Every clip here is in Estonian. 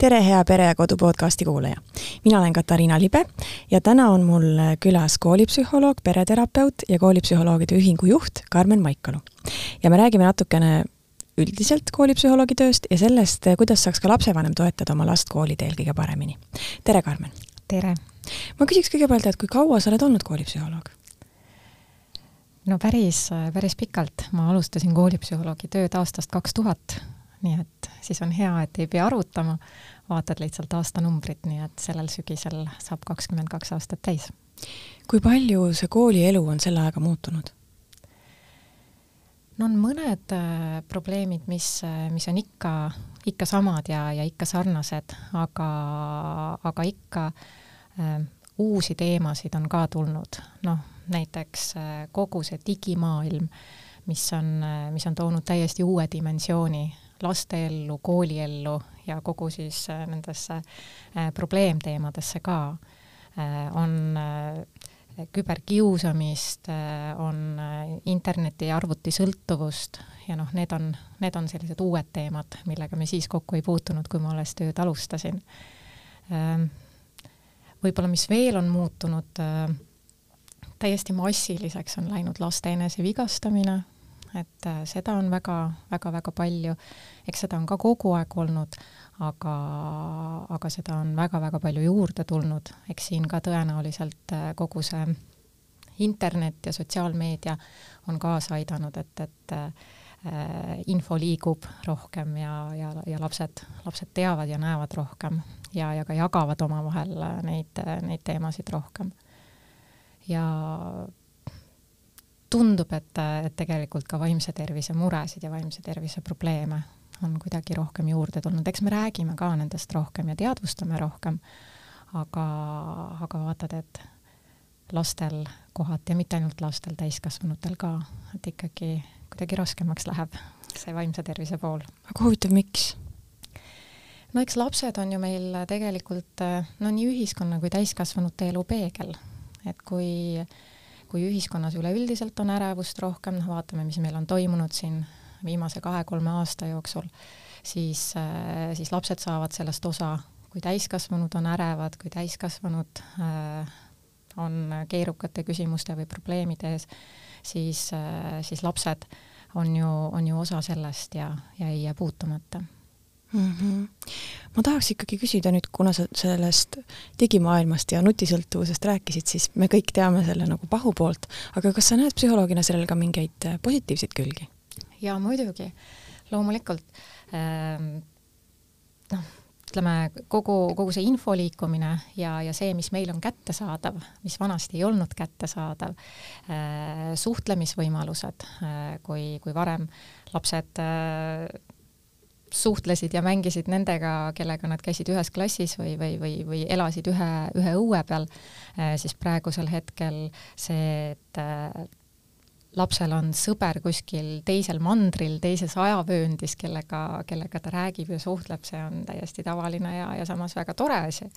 tere, hea Pere ja Kodu podcasti kuulaja! mina olen Katariina Libe ja täna on mul külas koolipsühholoog, pereterapeut ja koolipsühholoogide ühingu juht Karmen Maikalu. ja me räägime natukene üldiselt koolipsühholoogi tööst ja sellest, kuidas saaks ka lapsevanem toetada oma last kooliteel kõige paremini. tere, Karmen! tere! ma küsiks kõigepealt, et kui kaua sa oled olnud koolipsühholoog? no päris, päris pikalt, ma alustasin koolipsühholoogi tööd aastast kaks tuhat nii et siis on hea, et ei pea arvutama, vaatad lihtsalt aastanumbrit, nii et sellel sügisel saab kakskümmend kaks aastat täis. kui palju see koolielu on selle ajaga muutunud? no on mõned äh, probleemid, mis, äh, mis on ikka, ikka samad ja, ja ikka sarnased, aga, aga ikka äh, uusi teemasid on ka tulnud, noh, näiteks äh, kogu see digimaailm, mis on, äh, mis on toonud täiesti uue dimensiooni lasteellu, kooliellu ja kogu siis äh, nendesse äh, probleemteemadesse ka. Äh, on küberkiusamist, on interneti ja arvuti sõltuvust ja noh, need on, need on sellised uued teemad, millega me siis kokku ei puutunud, kui ma alles tööd alustasin. Ähm, võib-olla, mis veel on muutunud, täiesti massiliseks on läinud laste enesevigastamine, et äh, seda on väga, väga, väga palju. eks seda on ka kogu aeg olnud, aga, aga seda on väga-väga palju juurde tulnud, eks siin ka tõenäoliselt äh, kogu see internet ja sotsiaalmeedia on kaasa aidanud, et, et äh, info liigub rohkem ja, ja, ja lapsed, lapsed teavad ja näevad rohkem ja, ja ka jagavad omavahel neid, neid teemasid rohkem. ja tundub, et, et tegelikult ka vaimse tervise muresid ja vaimse tervise probleeme on kuidagi rohkem juurde tulnud, eks me räägime ka nendest rohkem ja teadvustame rohkem, aga, aga vaatad, et lastel kohati ja mitte ainult lastel, täiskasvanutel ka, et ikkagi kuidagi raskemaks läheb see vaimse tervise pool. aga huvitav, miks? no eks lapsed on ju meil tegelikult no nii ühiskonna kui täiskasvanute elu peegel, et kui äh, kui ühiskonnas üleüldiselt on ärevust rohkem, noh vaatame, mis meil on toimunud siin viimase kahe-kolme aasta jooksul, siis, äh, siis lapsed saavad sellest osa, kui täiskasvanud on ärevad, kui täiskasvanud äh, on keerukate küsimuste või probleemide ees, siis, äh, siis lapsed on ju, on ju osa sellest ja, ja ei jää puutumata mm. -hmm. ma tahaks ikkagi küsida nüüd, kuna sa sellest digimaailmast ja nutisõltuvusest rääkisid, siis me kõik teame selle nagu pahupoolt, aga kas sa näed psühholoogina sellel ka mingeid äh, positiivseid külgi? jaa, muidugi, loomulikult ähm,. noh, ütleme kogu, kogu see info liikumine ja, ja see, mis meil on kättesaadav, mis vanasti ei olnud kättesaadav äh,, suhtlemisvõimalused äh,, kui, kui varem lapsed suhtlesid ja mängisid nendega, kellega nad käisid ühes klassis või, või, või, või elasid ühe, ühe õue peal, eh, siis praegusel hetkel see, et eh, lapsel on sõber kuskil teisel mandril, teises ajavööndis, kellega, kellega ta räägib ja suhtleb, see on täiesti tavaline ja, ja samas väga tore asi.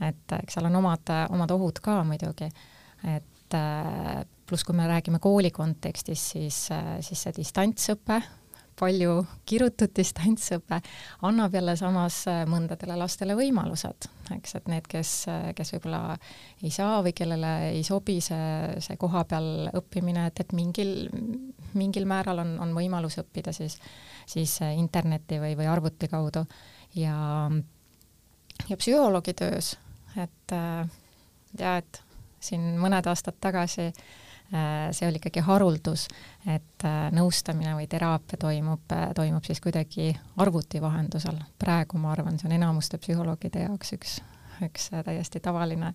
et eks seal on omad, omad ohud ka muidugi, et eh, pluss, kui me räägime kooli kontekstis, siis, siis see distantsõpe palju kirutud distantsõpe annab jälle samas äh, mõndadele lastele võimalused, eks, et need, kes, äh, kes võib-olla ei saa või kellele ei sobi see, see kohapeal õppimine, et, et mingil, mingil määral on, on võimalus õppida siis, siis äh, interneti või, või arvuti kaudu. Ja, ja psühholoogi töös, et ja et siin mõned aastad tagasi Äh, see oli ikkagi haruldus, et äh, nõustamine või teraapia toimub, äh, toimub siis kuidagi arvuti vahendusel. praegu ma arvan, see on enamuste psühholoogide jaoks üks, üks täiesti tavaline,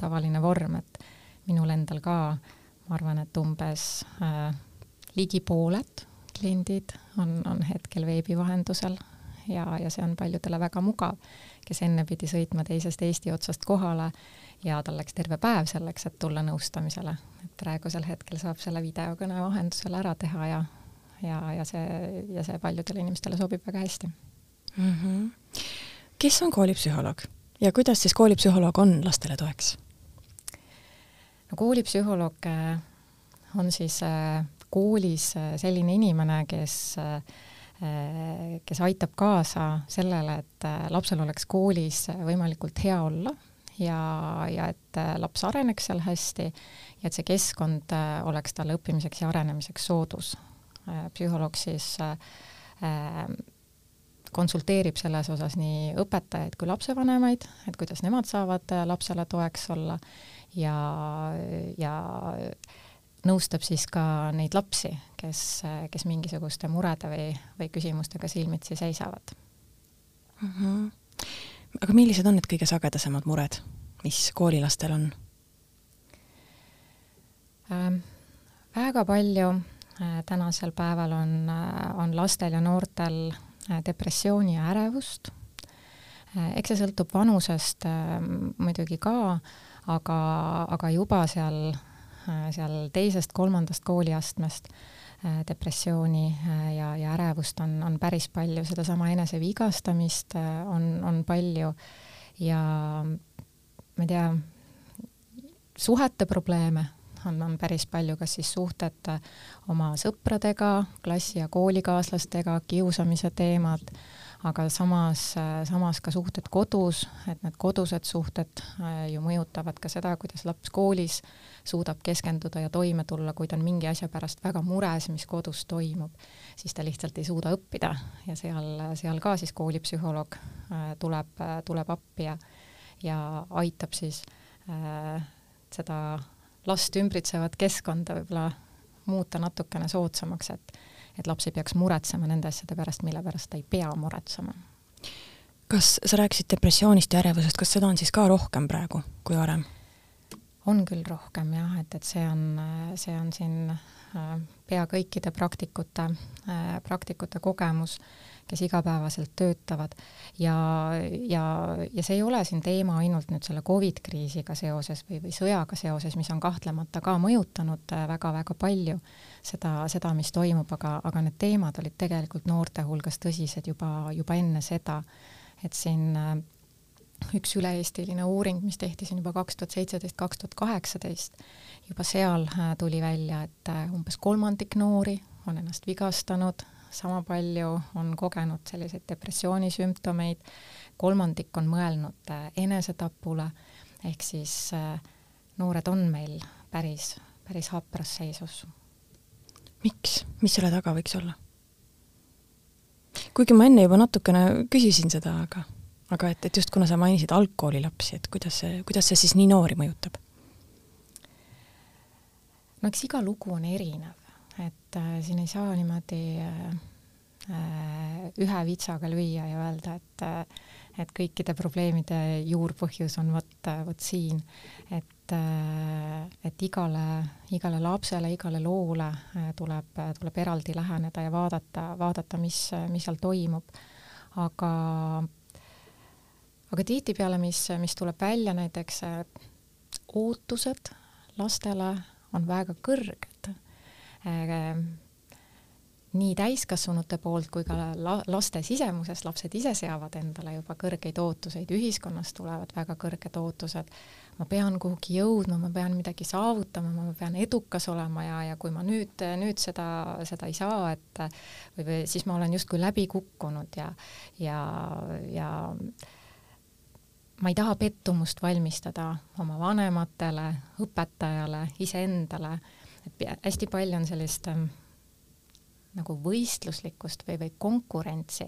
tavaline vorm, et minul endal ka, ma arvan, et umbes äh, ligi pooled kliendid on, on hetkel veebi vahendusel ja, ja see on paljudele väga mugav, kes enne pidi sõitma teisest Eesti otsast kohale ja tal läks terve päev selleks, et tulla nõustamisele. et praegusel hetkel saab selle videokõne vahendusel ära teha ja, ja, ja see, ja see paljudele inimestele sobib väga hästi mm. -hmm. kes on koolipsühholoog ja kuidas siis koolipsühholoog on lastele toeks? no koolipsühholoog äh, on siis äh, koolis äh, selline inimene, kes kes aitab kaasa sellele, et lapsel oleks koolis võimalikult hea olla ja, ja et laps areneks seal hästi ja et see keskkond oleks talle õppimiseks ja arenemiseks soodus. psühholoog siis konsulteerib selles osas nii õpetajaid kui lapsevanemaid, et kuidas nemad saavad lapsele toeks olla ja, ja nõustab siis ka neid lapsi, kes, kes mingisuguste murede või, või küsimustega silmitsi seisavad mm. -hmm. Aga millised on need kõige sagedasemad mured, mis koolilastel on ähm,? väga palju äh, tänasel päeval on, äh, on lastel ja noortel äh, depressiooni ja ärevust eks see sõltub vanusest äh, muidugi ka, aga, aga juba seal seal teisest-kolmandast kooliastmest depressiooni äh, ja, ja ärevust on, on päris palju, sedasama enesevigastamist on, on palju. Ja ma ei tea, suhete probleeme on, on päris palju, kas siis suhted oma sõpradega, klassi- ja koolikaaslastega, kiusamise teemad aga samas, samas ka suhted kodus, et need kodused suhted äh, ju mõjutavad ka seda, kuidas laps koolis suudab keskenduda ja toime tulla, kui ta on mingi asja pärast väga mures, mis kodus toimub, siis ta lihtsalt ei suuda õppida ja seal, seal ka siis koolipsühholoog äh, tuleb, tuleb appi ja, ja aitab siis äh, seda last ümbritsevat keskkonda võib-olla muuta natukene soodsamaks, et et laps ei peaks muretsema nende asjade pärast, mille pärast ta ei pea muretsema. kas sa rääkisid depressioonist ja ärevusest, kas seda on siis ka rohkem praegu kui varem? On küll rohkem jah, et, et see on, see on siin äh, pea kõikide praktikute, äh, praktikute kogemus kes igapäevaselt töötavad. Ja, ja, ja see ei ole siin teema ainult nüüd selle Covid kriisiga seoses või, või sõjaga seoses, mis on kahtlemata ka mõjutanud väga-väga äh, palju seda, seda, mis toimub, aga, aga need teemad olid tegelikult noorte hulgas tõsised juba, juba enne seda, et siin üks üle-eestiline uuring, mis tehti siin juba kaks tuhat seitseteist, kaks tuhat kaheksateist, juba seal äh, tuli välja, et umbes kolmandik noori on ennast vigastanud, sama palju on kogenud selliseid depressioonisümptomeid, kolmandik on mõelnud äh, enesetapule, ehk siis äh, noored on meil päris, päris hapras seisus. miks, mis selle taga võiks olla? kuigi ma enne juba natukene küsisin seda, aga, aga et, et just kuna sa mainisid algkoolilapsi, et kuidas see, kuidas see siis nii noori mõjutab? no eks iga lugu on erinev, et äh, siin ei saa niimoodi äh, äh, ühe vitsaga lüüa ja öelda, et äh, et kõikide probleemide juurpõhjus on vot, äh, vot siin, et äh, et igale, igale lapsele, igale loole tuleb, tuleb eraldi läheneda ja vaadata, vaadata, mis, mis seal toimub. aga, aga tihtipeale, mis, mis tuleb välja, näiteks ootused lastele on väga kõrged äh, nii täiskasvanute poolt kui ka la laste sisemuses, lapsed ise seavad endale juba kõrgeid ootuseid, ühiskonnast tulevad väga kõrged ootused. ma pean kuhugi jõudma, ma pean midagi saavutama, ma pean edukas olema ja, ja kui ma nüüd, nüüd seda, seda ei saa, et või, või siis ma olen justkui läbi kukkunud ja, ja, ja ma ei taha pettumust valmistada oma vanematele, õpetajale, iseendale, et hästi palju on sellist ähm, nagu võistluslikkust või, või konkurentsi,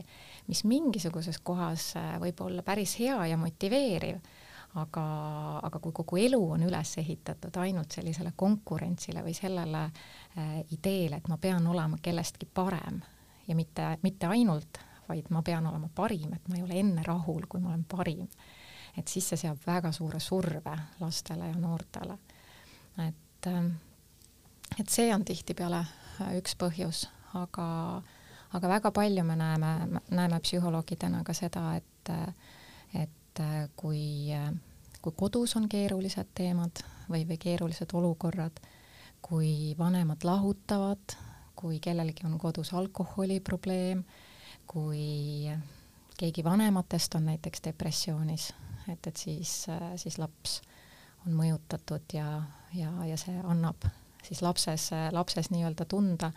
mis mingisuguses kohas äh, võib olla päris hea ja motiveeriv, aga, aga kui kogu elu on üles ehitatud ainult sellisele konkurentsile või sellele äh, ideele, et ma pean olema kellestki parem ja mitte, mitte ainult, vaid ma pean olema parim, et ma ei ole enne rahul, kui ma olen parim. Et siis see seab väga suure surve lastele ja noortele. et, äh, et see on tihtipeale äh, üks põhjus aga, aga väga palju me näeme, näeme psühholoogidena ka seda, et, et kui, kui kodus on keerulised teemad või, või keerulised olukorrad, kui vanemad lahutavad, kui kellelgi on kodus alkoholiprobleem, kui keegi vanematest on näiteks depressioonis, et, et siis, siis laps on mõjutatud ja, ja, ja see annab siis lapses, lapses nii-öelda tunda.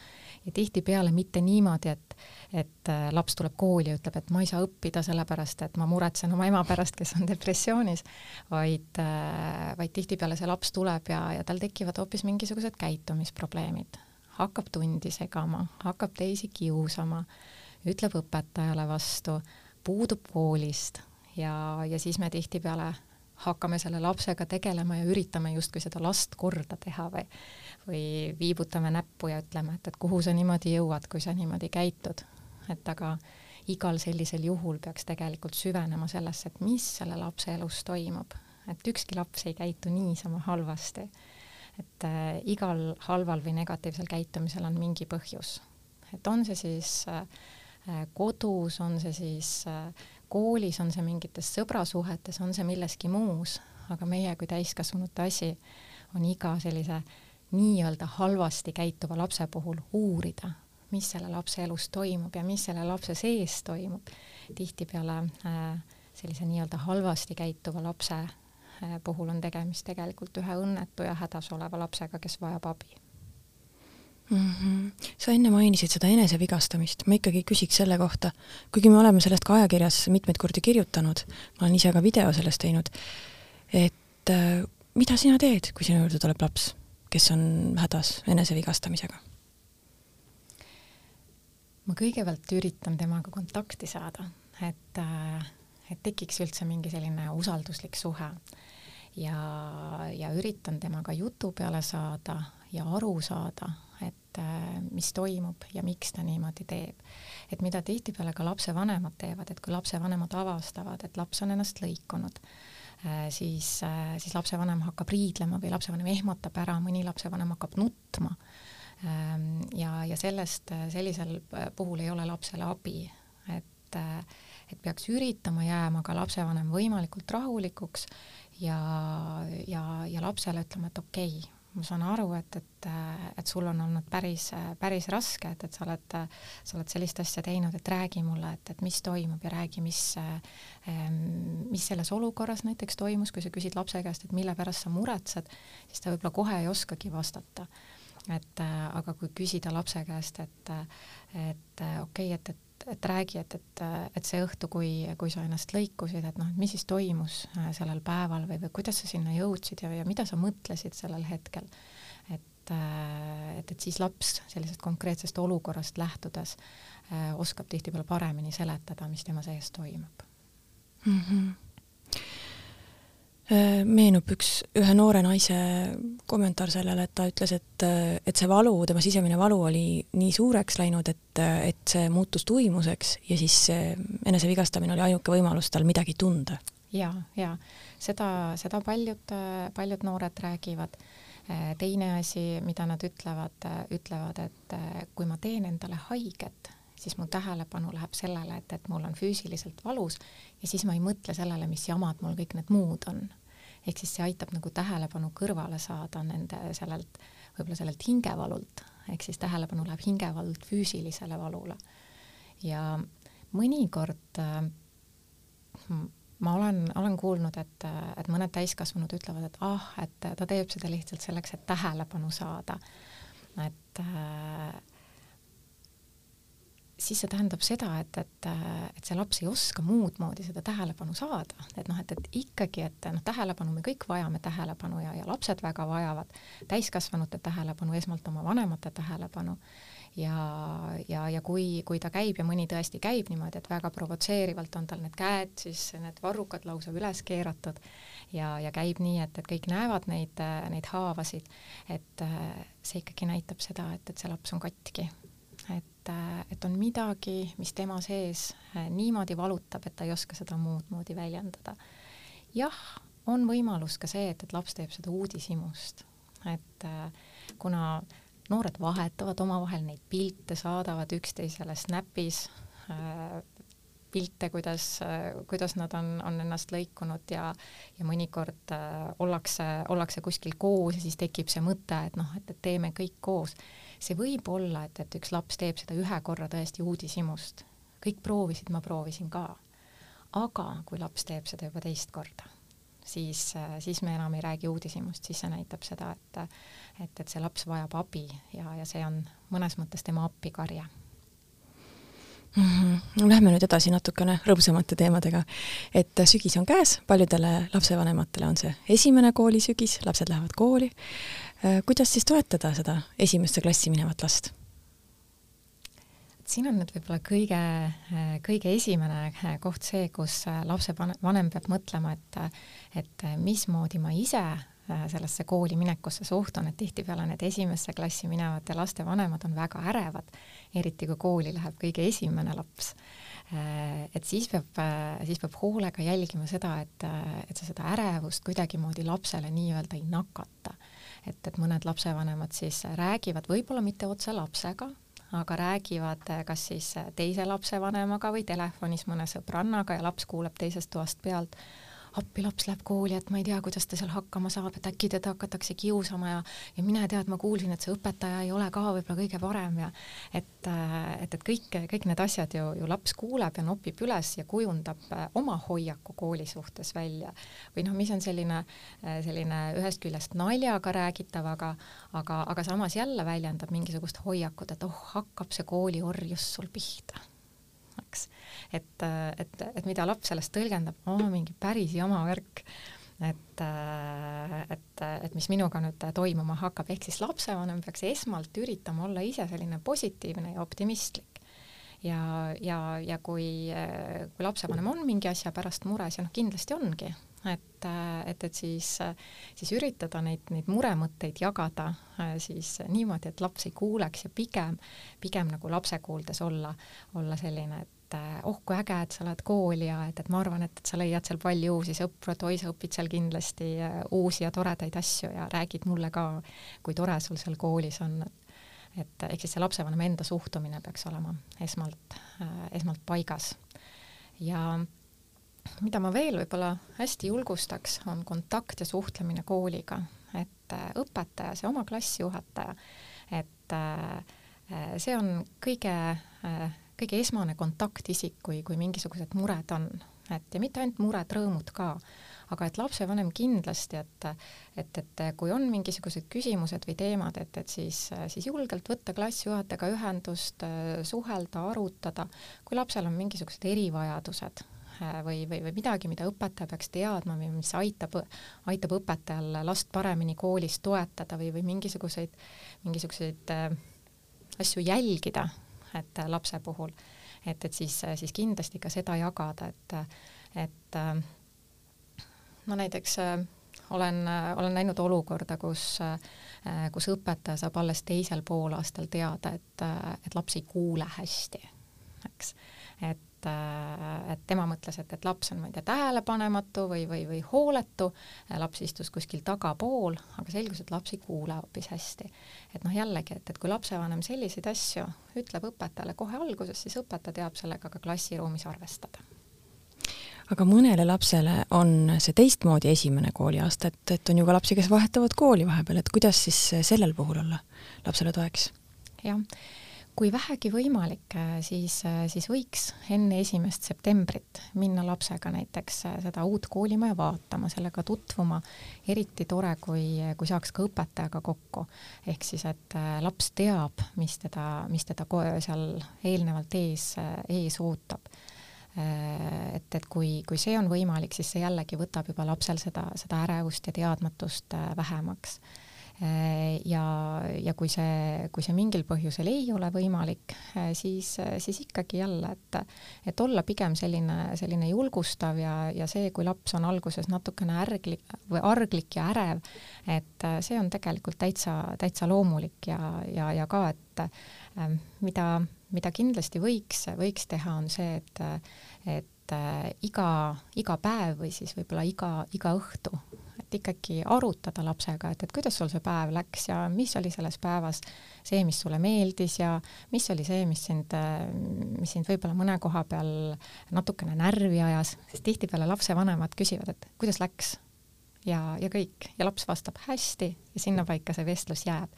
Ja tihtipeale mitte niimoodi, et, et laps tuleb kooli ja ütleb, et ma ei saa õppida sellepärast, et ma muretsen oma ema pärast, kes on depressioonis, vaid, vaid tihtipeale see laps tuleb ja, ja tal tekivad hoopis mingisugused käitumisprobleemid, hakkab tundi segama, hakkab teisi kiusama, ütleb õpetajale vastu, puudub koolist ja, ja siis me tihtipeale hakkame selle lapsega tegelema ja üritame justkui seda last korda teha või, või viibutame näppu ja ütleme, et, et kuhu sa niimoodi jõuad, kui sa niimoodi käitud. et aga igal sellisel juhul peaks tegelikult süvenema sellesse, et mis selle lapse elus toimub, et ükski laps ei käitu niisama halvasti. et äh, igal halval või negatiivsel käitumisel on mingi põhjus, et on see siis äh, kodus, on see siis äh, koolis, on see mingites sõbrasuhetes, on see milleski muus, aga meie kui täiskasvanute asi on iga sellise nii-öelda halvasti käituva lapse puhul uurida, mis selle lapse elus toimub ja mis selle lapse sees toimub. tihtipeale äh, sellise nii-öelda halvasti käituva lapse äh, puhul on tegemist tegelikult ühe õnnetu ja hädas oleva lapsega, kes vajab abi mm. -hmm. sa enne mainisid seda enesevigastamist, ma ikkagi küsiks selle kohta, kuigi me oleme sellest ka ajakirjas mitmeid kordi kirjutanud, ma olen ise ka video sellest teinud, et äh, mida sina teed, kui sinu juurde tuleb laps, kes on hädas enesevigastamisega? ma kõigepealt üritan temaga kontakti saada, et, äh, et tekiks üldse mingi selline usalduslik suhe ja, ja üritan temaga jutu peale saada ja aru saada, et äh, mis toimub ja miks ta niimoodi teeb. et mida tihtipeale ka lapsevanemad teevad, et kui lapsevanemad avastavad, et laps on ennast lõikunud, äh, siis, äh, siis lapsevanem hakkab riidlema või lapsevanem ehmatab ära, mõni lapsevanem hakkab nutma. Ähm, ja, ja sellest, sellisel puhul ei ole lapsele abi, et, et peaks üritama jääma ka lapsevanem võimalikult rahulikuks ja, ja, ja lapsele ütlema, et okei okay,, ma saan aru, et, et, et sul on olnud päris, päris raske, et, et sa oled, sa oled sellist asja teinud, et räägi mulle, et, et mis toimub ja räägi, mis, mis selles olukorras näiteks toimus, kui sa küsid lapse käest, et mille pärast sa muretsed, siis ta võib-olla kohe ei oskagi vastata. et aga kui küsida lapse käest, et, et okei okay,, et, et et räägi, et, et, et see õhtu, kui, kui sa ennast lõikusid, et noh, et mis siis toimus äh, sellel päeval või, või kuidas sa sinna jõudsid ja, ja mida sa mõtlesid sellel hetkel. et, äh, et, et siis laps sellisest konkreetsest olukorrast lähtudes äh, oskab tihtipeale paremini seletada, mis tema sees toimub mm. -hmm meenub üks, ühe noore naise kommentaar sellele, et ta ütles, et, et see valu, tema sisemine valu oli nii suureks läinud, et, et see muutus tuimuseks ja siis enesevigastamine oli ainuke võimalus tal midagi tunda. ja, ja seda, seda paljud, paljud noored räägivad. Äh, teine asi, mida nad ütlevad, ütlevad, et kui ma teen endale haiget, siis mu tähelepanu läheb sellele, et, et mul on füüsiliselt valus ja siis ma ei mõtle sellele, mis jamad mul kõik need muud on. ehk siis see aitab nagu tähelepanu kõrvale saada nende sellelt, võib-olla sellelt hingevalult, ehk siis tähelepanu läheb hingevalult füüsilisele valule. ja mõnikord äh, ma olen, olen kuulnud, et, et mõned täiskasvanud ütlevad, et ah, et ta teeb seda lihtsalt selleks, et tähelepanu saada. et siis see tähendab seda, et, et, et see laps ei oska muud moodi seda tähelepanu saada, et noh, et, et ikkagi, et noh, tähelepanu, me kõik vajame tähelepanu ja, ja lapsed väga vajavad täiskasvanute tähelepanu, esmalt oma vanemate tähelepanu. Ja, ja, ja kui, kui ta käib ja mõni tõesti käib niimoodi, et väga provotseerivalt on tal need käed, siis need varrukad lausa üles keeratud ja, ja käib nii, et, et kõik näevad neid, neid haavasid, et see ikkagi näitab seda, et, et see laps on katki et, et on midagi, mis tema sees äh, niimoodi valutab, et ta ei oska seda muud moodi väljendada. jah, on võimalus ka see, et, et laps teeb seda uudishimust, et äh, kuna noored vahetavad omavahel neid pilte, saadavad üksteisele Snapis äh, pilte, kuidas, kuidas nad on, on ennast lõikunud ja, ja mõnikord äh, ollakse, ollakse kuskil koos ja siis tekib see mõte, et noh, et, et teeme kõik koos see võib olla, et, et üks laps teeb seda ühe korra tõesti uudishimust, kõik proovisid, ma proovisin ka. aga kui laps teeb seda juba teist korda, siis, siis me enam ei räägi uudishimust, siis see näitab seda, et et, et see laps vajab abi ja, ja see on mõnes mõttes tema appikarje mm. -hmm. Lähme nüüd edasi natukene rõõmsamate teemadega. et sügis on käes, paljudele lapsevanematele on see esimene koolisügis, lapsed lähevad kooli. Kuidas siis toetada seda esimesse klassi minevat last? siin on nüüd võib-olla kõige, kõige esimene koht see, kus lapsevanem peab mõtlema, et, et mismoodi ma ise sellesse kooli minekusse suhtun, et tihtipeale need esimesse klassi minevate laste vanemad on väga ärevad, eriti kui kooli läheb kõige esimene laps. et siis peab, siis peab hoolega jälgima seda, et, et sa seda ärevust kuidagimoodi lapsele nii-öelda ei nakata. Et, et mõned lapsevanemad siis räägivad võib-olla mitte otse lapsega, aga räägivad eh, kas siis eh, teise lapsevanemaga või telefonis mõne sõbrannaga ja laps kuuleb teisest toast pealt appi, laps läheb kooli, et ma ei tea, kuidas ta seal hakkama saab, et äkki teda hakatakse kiusama ja ja mine tea, et ma kuulsin, et see õpetaja ei ole ka võib-olla kõige parem ja et, et, et kõik, kõik need asjad ju, ju laps kuuleb ja nopib üles ja kujundab äh, oma hoiaku kooli suhtes välja. või noh, mis on selline, äh, selline ühest küljest naljaga räägitav, aga aga, aga samas jälle väljendab mingisugust hoiakut, et oh, hakkab see kooliorjus sul pihta eks. et, et, et mida laps sellest tõlgendab, oo mingi päris jama värk, et, et, et mis minuga nüüd toimuma hakkab, ehk siis lapsevanem peaks esmalt üritama olla ise selline positiivne ja optimistlik. Ja, ja, ja kui, kui lapsevanem on mingi asja pärast mures ja noh, kindlasti ongi, et, et, et siis, siis üritada neid, neid muremõtteid jagada siis niimoodi, et laps ei kuuleks ja pigem, pigem nagu lapse kuuldes olla, olla selline, et oh kui äge, et sa lähed kooli ja et, et ma arvan, et, et sa leiad seal palju uusi sõpru, et oi, sa õpid seal kindlasti uusi ja toredaid asju ja räägid mulle ka, kui tore sul seal koolis on, et et ehk siis see lapsevanema enda suhtumine peaks olema esmalt äh,, esmalt paigas. ja mida ma veel võib-olla hästi julgustaks, on kontakt ja suhtlemine kooliga, et äh, õpetaja, see oma klassijuhataja, et äh, see on kõige äh, kõige esmane kontaktisik, kui, kui mingisugused mured on, et ja mitte ainult mured, rõõmud ka, aga et lapsevanem kindlasti, et et, et kui on mingisugused küsimused või teemad, et, et siis, siis julgelt võtta klassijuhatajaga ühendust, suhelda, arutada, kui lapsel on mingisugused erivajadused või, või, või midagi, mida õpetaja peaks teadma või mis aitab, aitab õpetajal last paremini koolis toetada või, või mingisuguseid, mingisuguseid äh, asju jälgida, et äh, lapse puhul, et, et siis, äh, siis kindlasti ka seda jagada, et, et äh, ma näiteks olen, olen näinud olukorda, kus, kus õpetaja saab alles teisel poolaastal teada, et, et laps ei kuule hästi, eks. et et, äh, et tema mõtles, et, et laps on, ma ei tea, tähelepanematu või, või, või hooletu, laps istus kuskil tagapool, aga selgus, et laps ei kuule hoopis hästi. et noh, jällegi, et, et kui lapsevanem selliseid asju ütleb õpetajale kohe alguses, siis õpetaja teab sellega ka klassiruumis arvestada aga mõnele lapsele on see teistmoodi esimene kooliaasta, et, et on ju ka lapsi, kes vahetavad kooli vahepeal, et kuidas siis sellel puhul olla lapsele toeks? jah kui vähegi võimalik, äh, siis, äh, siis võiks enne esimest septembrit minna lapsega näiteks äh, seda uut koolimaja vaatama, sellega tutvuma. eriti tore, kui, kui saaks ka õpetajaga kokku. ehk siis, et laps teab, mis teda, mis teda seal eelnevalt ees, ees ootab et, et kui, kui see on võimalik, siis see jällegi võtab juba lapsel seda, seda ärevust ja teadmatust vähemaks Äh, ja, ja kui see, kui see mingil põhjusel ei ole võimalik, äh, siis, siis ikkagi jälle, et, et olla pigem selline, selline julgustav ja, ja see, kui laps on alguses natukene ärglik või arglik ja ärev, et äh, see on tegelikult täitsa, täitsa loomulik ja, ja, ja ka, et mida, mida kindlasti võiks, võiks teha, on see, et, et iga, iga päev või siis võib-olla iga, iga õhtu ikkagi arutada lapsega, et, et kuidas sul see päev läks ja mis oli selles päevas see, mis sulle meeldis ja mis oli see, mis sind, mis sind võib-olla mõne koha peal natukene närvi ajas, sest tihtipeale lapsevanemad küsivad, et kuidas läks ja, ja kõik ja laps vastab hästi ja sinnapaika see vestlus jääb.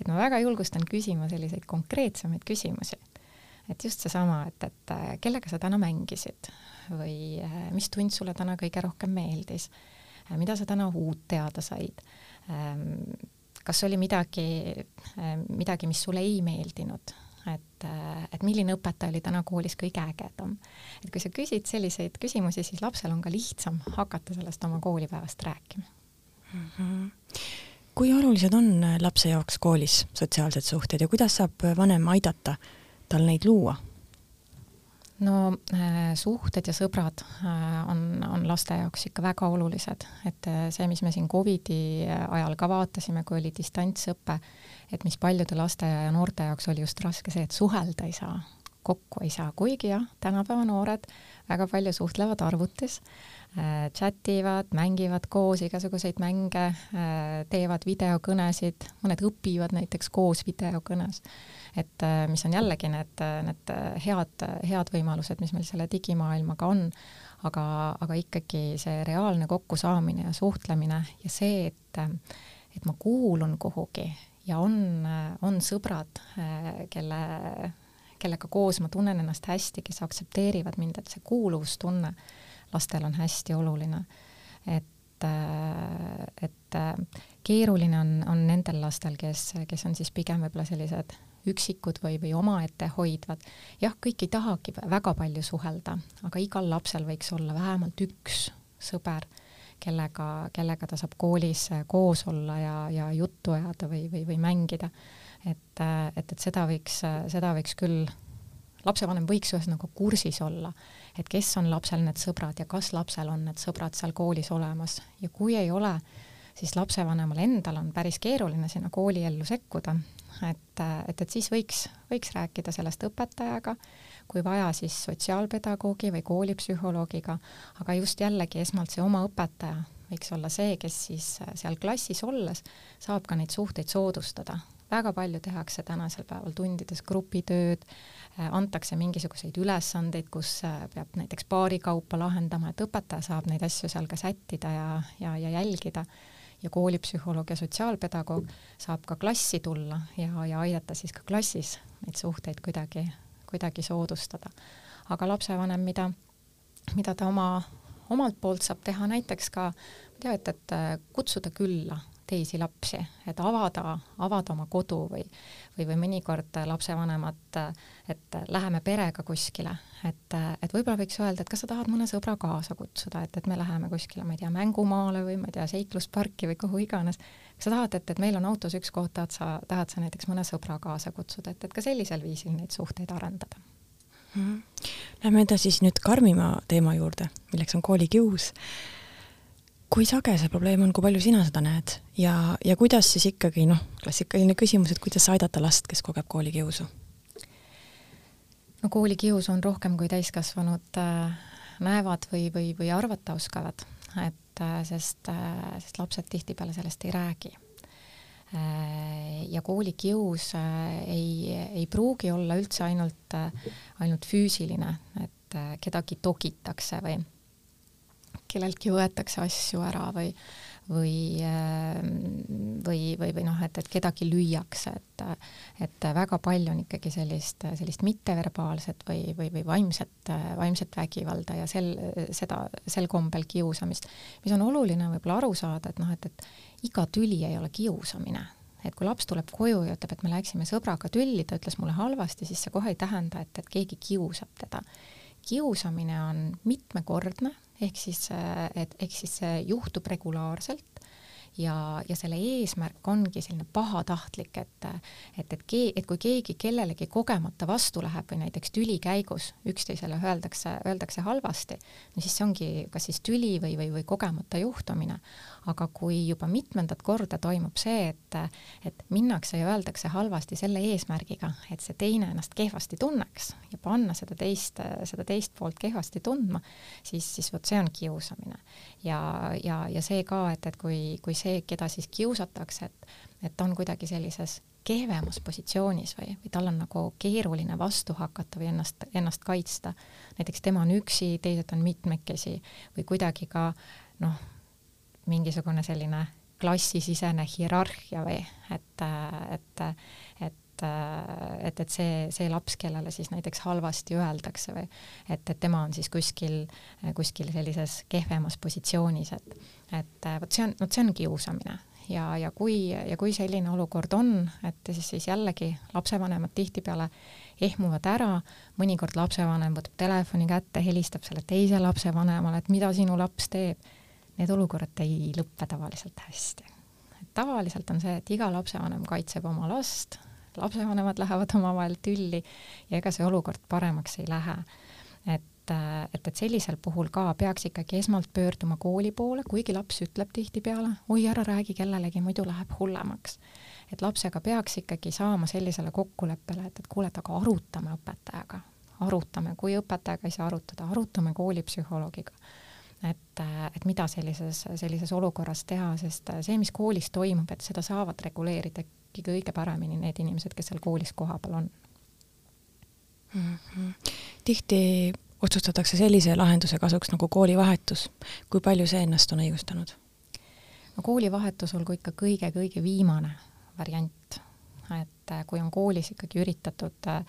et ma väga julgustan küsima selliseid konkreetsemaid küsimusi. et just seesama, et, et kellega sa täna mängisid või mis tund sulle täna kõige rohkem meeldis mida sa täna uut teada said ähm,, kas oli midagi, midagi, mis sulle ei meeldinud, et, et milline õpetaja oli täna koolis kõige ägedam. et kui sa küsid selliseid küsimusi, siis lapsel on ka lihtsam hakata sellest oma koolipäevast rääkima mm. -hmm. kui olulised on lapse jaoks koolis sotsiaalsed suhted ja kuidas saab vanem aidata tal neid luua? No äh, suhted ja sõbrad äh, on, on laste jaoks ikka väga olulised, et äh, see, mis me siin Covidi ajal ka vaatasime, kui oli distantsõpe, et mis paljude laste ja noorte jaoks oli just raske see, et suhelda ei saa, kokku ei saa, kuigi jah, tänapäeva noored väga palju suhtlevad arvutis, chat ivad, mängivad koos igasuguseid mänge, teevad videokõnesid, mõned õpivad näiteks koos videokõnes et äh, mis on jällegi need, need head, head võimalused, mis meil selle digimaailmaga on, aga, aga ikkagi see reaalne kokkusaamine ja suhtlemine ja see, et, et ma kuulun kuhugi ja on, on sõbrad, kelle, kellega koos ma tunnen ennast hästi, kes aktsepteerivad mind, et see kuuluvustunne lastel on hästi oluline. et et keeruline on, on nendel lastel, kes, kes on siis pigem võib-olla sellised üksikud või, või omaette hoidvad. jah, kõik ei tahagi väga palju suhelda, aga igal lapsel võiks olla vähemalt üks sõber, kellega, kellega ta saab koolis koos olla ja, ja juttu ajada või, või, või mängida. et, et, et seda võiks, seda võiks küll, lapsevanem võiks ühesõnaga kursis olla, et kes on lapsel need sõbrad ja kas lapsel on need sõbrad seal koolis olemas ja kui ei ole, siis lapsevanemal endal on päris keeruline sinna kooliellu sekkuda, et, et, et siis võiks, võiks rääkida sellest õpetajaga, kui vaja, siis sotsiaalpedagoogi või koolipsühholoogiga, aga just jällegi esmalt see oma õpetaja võiks olla see, kes siis seal klassis olles saab ka neid suhteid soodustada. väga palju tehakse tänasel päeval tundides grupitööd, antakse mingisuguseid ülesandeid, kus peab näiteks paari kaupa lahendama, et õpetaja saab neid asju seal ka sättida ja, ja, ja jälgida ja koolipsühholoog ja sotsiaalpedagoog saab ka klassi tulla ja, ja aidata siis ka klassis neid suhteid kuidagi, kuidagi soodustada. aga lapsevanem, mida, mida ta oma, omalt poolt saab teha näiteks ka, tead, et kutsuda külla teisi lapsi, et avada, avada oma kodu või, või, või mõnikord lapsevanemad, et läheme perega kuskile, et, et võib-olla võiks öelda, et kas sa tahad mõne sõbra kaasa kutsuda, et, et me läheme kuskile, ma ei tea, mängumaale või ma ei tea, seiklusparki või kuhu iganes. kas sa tahad, et, et meil on autos üks koht, tahad sa, tahad sa näiteks mõne sõbra kaasa kutsuda, et, et ka sellisel viisil neid suhteid arendada mm. -hmm. Lähme edasi siis nüüd karmima teema juurde, milleks on koolikius kui sage see probleem on, kui palju sina seda näed ja, ja kuidas siis ikkagi noh, klassikaline küsimus, et kuidas aidata last, kes kogeb koolikiusu? no koolikius on rohkem, kui täiskasvanud äh, näevad või, või, või arvata oskavad, et äh, sest äh,, sest lapsed tihtipeale sellest ei räägi ja koolikius ei, ei pruugi olla üldse ainult ainult füüsiline, et kedagi togitakse või kelleltki võetakse asju ära või või, või, või, või noh, et, et kedagi lüüakse, et et väga palju on ikkagi sellist, sellist mitteverbaalset või, või, või vaimset, vaimset vägivalda ja sel, seda, sel kombel kiusamist, mis on oluline võib-olla aru saada, et noh, et, et iga tüli ei ole kiusamine et kui laps tuleb koju ja ütleb, et me läksime sõbraga tülli, ta ütles mulle halvasti, siis see kohe ei tähenda, et, et keegi kiusab teda. kiusamine on mitmekordne ehk siis, et ehk siis see juhtub regulaarselt ja, ja selle eesmärk ongi selline pahatahtlik, et et, et kee-, et kui keegi kellelegi kogemata vastu läheb või näiteks tüli käigus üksteisele öeldakse, öeldakse halvasti, no siis see ongi kas siis tüli või, või, või kogemata juhtumine. aga kui juba mitmendat korda toimub see, et, et minnakse ja öeldakse halvasti selle eesmärgiga, et see teine ennast kehvasti tunneks ja panna seda teist, seda teist poolt kehvasti tundma, siis, siis vot see on kiusamine. ja, ja, ja see ka, et, et kui, kui see, keda siis kiusatakse, et, et ta on kuidagi sellises kehvemas positsioonis või, või tal on nagu keeruline vastu hakata või ennast, ennast kaitsta. näiteks tema on üksi, teised on mitmekesi või kuidagi ka noh, mingisugune selline klassisisene hierarhia või et, et, et et, et see, see laps, kellele siis näiteks halvasti öeldakse või et, et tema on siis kuskil, kuskil sellises kehvemas positsioonis, et, et vot see on, vot see on kiusamine ja, ja kui, ja kui selline olukord on, et siis, siis jällegi lapsevanemad tihtipeale ehmuvad ära, mõnikord lapsevanem võtab telefoni kätte, helistab selle teise lapsevanemale, et mida sinu laps teeb. Need olukorrad ei lõppe tavaliselt hästi. tavaliselt on see, et iga lapsevanem kaitseb oma last, lapsevanemad lähevad omavahel tülli ja ega see olukord paremaks ei lähe. et et, et sellisel puhul ka peaks ikkagi esmalt pöörduma kooli poole, kuigi laps ütleb tihtipeale, oi ära räägi kellelegi, muidu läheb hullemaks et lapsega peaks ikkagi saama sellisele kokkuleppele, et, et kuule, et aga arutame õpetajaga, arutame, kui õpetajaga ei saa arutada, arutame koolipsühholoogiga. et, et mida sellises, sellises olukorras teha, sest see, mis koolis toimub, et seda saavad reguleerida ikkagi kõige paremini need inimesed, kes seal koolis kohapeal on mm. -hmm. tihti otsustatakse sellise lahenduse kasuks nagu koolivahetus. kui palju see ennast on õigustanud? no koolivahetus olgu ikka kõige-kõige viimane variant, et äh, kui on koolis ikkagi üritatud, äh,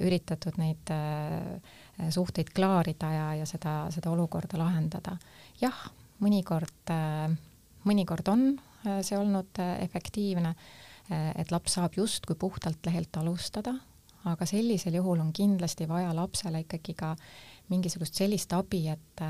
üritatud neid äh, suhteid klaarida ja, ja seda, seda olukorda lahendada. jah, mõnikord, mõnikord on see olnud efektiivne, et laps saab justkui puhtalt lehelt alustada, aga sellisel juhul on kindlasti vaja lapsele ikkagi ka mingisugust sellist abi, et,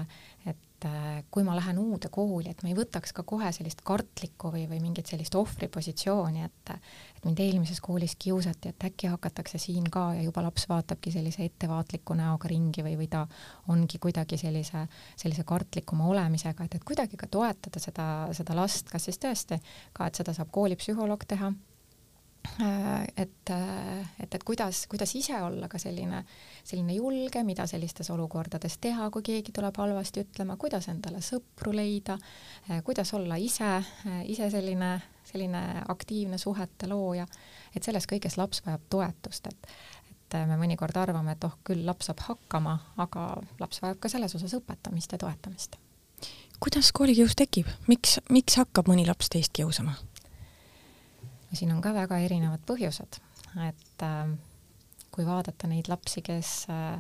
et äh, kui ma lähen uude kooli, et ma ei võtaks ka kohe sellist kartlikku või, või mingit sellist ohvripositsiooni, et et mind eelmises koolis kiusati, et äkki hakatakse siin ka ja juba laps vaatabki sellise ettevaatliku näoga ringi või, või ta ongi kuidagi sellise, sellise kartlikuma olemisega, et, et kuidagi ka toetada seda, seda last, kas siis tõesti ka, et seda saab koolipsühholoog teha et, äh, et, et kuidas, kuidas ise olla ka selline, selline julge, mida sellistes olukordades teha, kui keegi tuleb halvasti ütlema, kuidas endale sõpru leida, äh, kuidas olla ise, ise selline, selline aktiivne suhete looja, et selles kõiges laps vajab toetust, et et me mõnikord arvame, et oh, küll laps saab hakkama, aga laps vajab ka selles osas õpetamist ja toetamist. kuidas koolikius tekib, miks, miks hakkab mõni laps teist kiusama? Siin on ka väga erinevad põhjused, et äh, kui vaadata neid lapsi, kes äh,,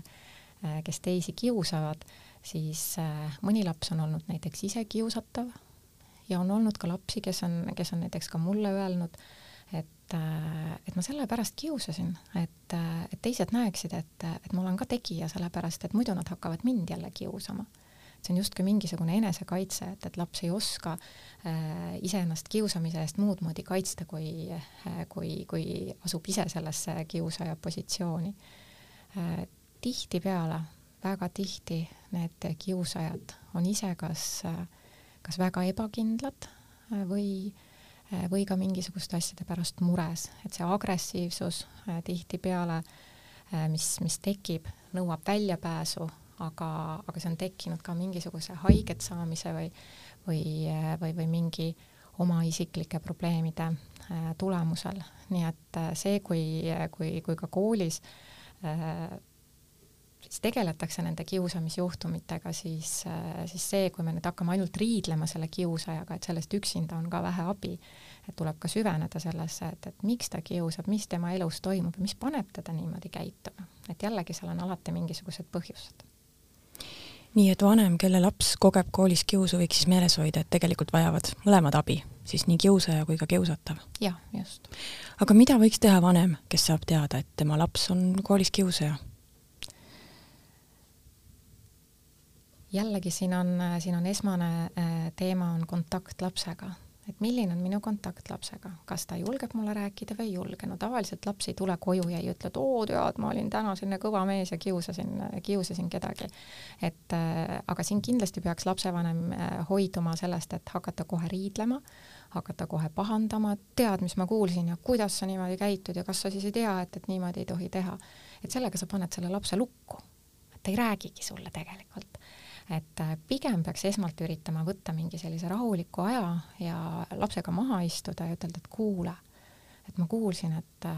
kes teisi kiusavad, siis äh, mõni laps on olnud näiteks ise kiusatav ja on olnud ka lapsi, kes on, kes on näiteks ka mulle öelnud, et, äh, et ma sellepärast kiusasin, et, äh, et teised näeksid, et, et ma olen ka tegija, sellepärast et muidu nad hakkavad mind jälle kiusama see on justkui mingisugune enesekaitse, et, et laps ei oska äh, iseennast kiusamise eest muud moodi kaitsta, kui äh,, kui, kui asub ise sellesse kiusaja positsiooni äh,. tihtipeale, väga tihti need kiusajad on ise kas äh,, kas väga ebakindlad äh, või äh, või ka mingisuguste asjade pärast mures, et see agressiivsus tihtipeale, mis, mis tekib, nõuab väljapääsu aga, aga see on tekkinud ka mingisuguse haiget saamise või, või, või, või mingi oma isiklike probleemide äh, tulemusel, nii et äh, see, kui, kui, kui ka koolis äh, siis tegeletakse nende kiusamisjuhtumitega, siis, siis see, kui me nüüd hakkame ainult riidlema selle kiusajaga, et sellest üksinda on ka vähe abi, et tuleb ka süveneda sellesse, et, et miks ta kiusab, mis tema elus toimub ja mis paneb teda niimoodi käituma. et jällegi seal on alati mingisugused põhjused nii et vanem, kelle laps kogeb koolis kiusu, võiks siis meeles hoida, et tegelikult vajavad mõlemad abi, siis nii kiusaja kui ka kiusatav. jah, just. aga mida võiks teha vanem, kes saab teada, et tema laps on koolis kiusaja? jällegi siin on, siin on esmane äh, teema on kontakt lapsega et milline on minu kontakt lapsega, kas ta julgeb mulle rääkida või ei julge, no tavaliselt laps ei tule koju ja ei ütle, et oo tead, ma olin täna selline kõva mees ja kiusasin, kiusasin kedagi. et äh, aga siin kindlasti peaks lapsevanem äh, hoiduma sellest, et hakata kohe riidlema, hakata kohe pahandama, et tead, mis ma kuulsin ja kuidas sa niimoodi käitud ja kas sa siis ei tea, et, et niimoodi ei tohi teha. et sellega sa paned selle lapse lukku, et ta ei räägigi sulle tegelikult et äh, pigem peaks esmalt üritama võtta mingi sellise rahuliku aja ja lapsega maha istuda ja ütelda, et kuule, et ma kuulsin, et,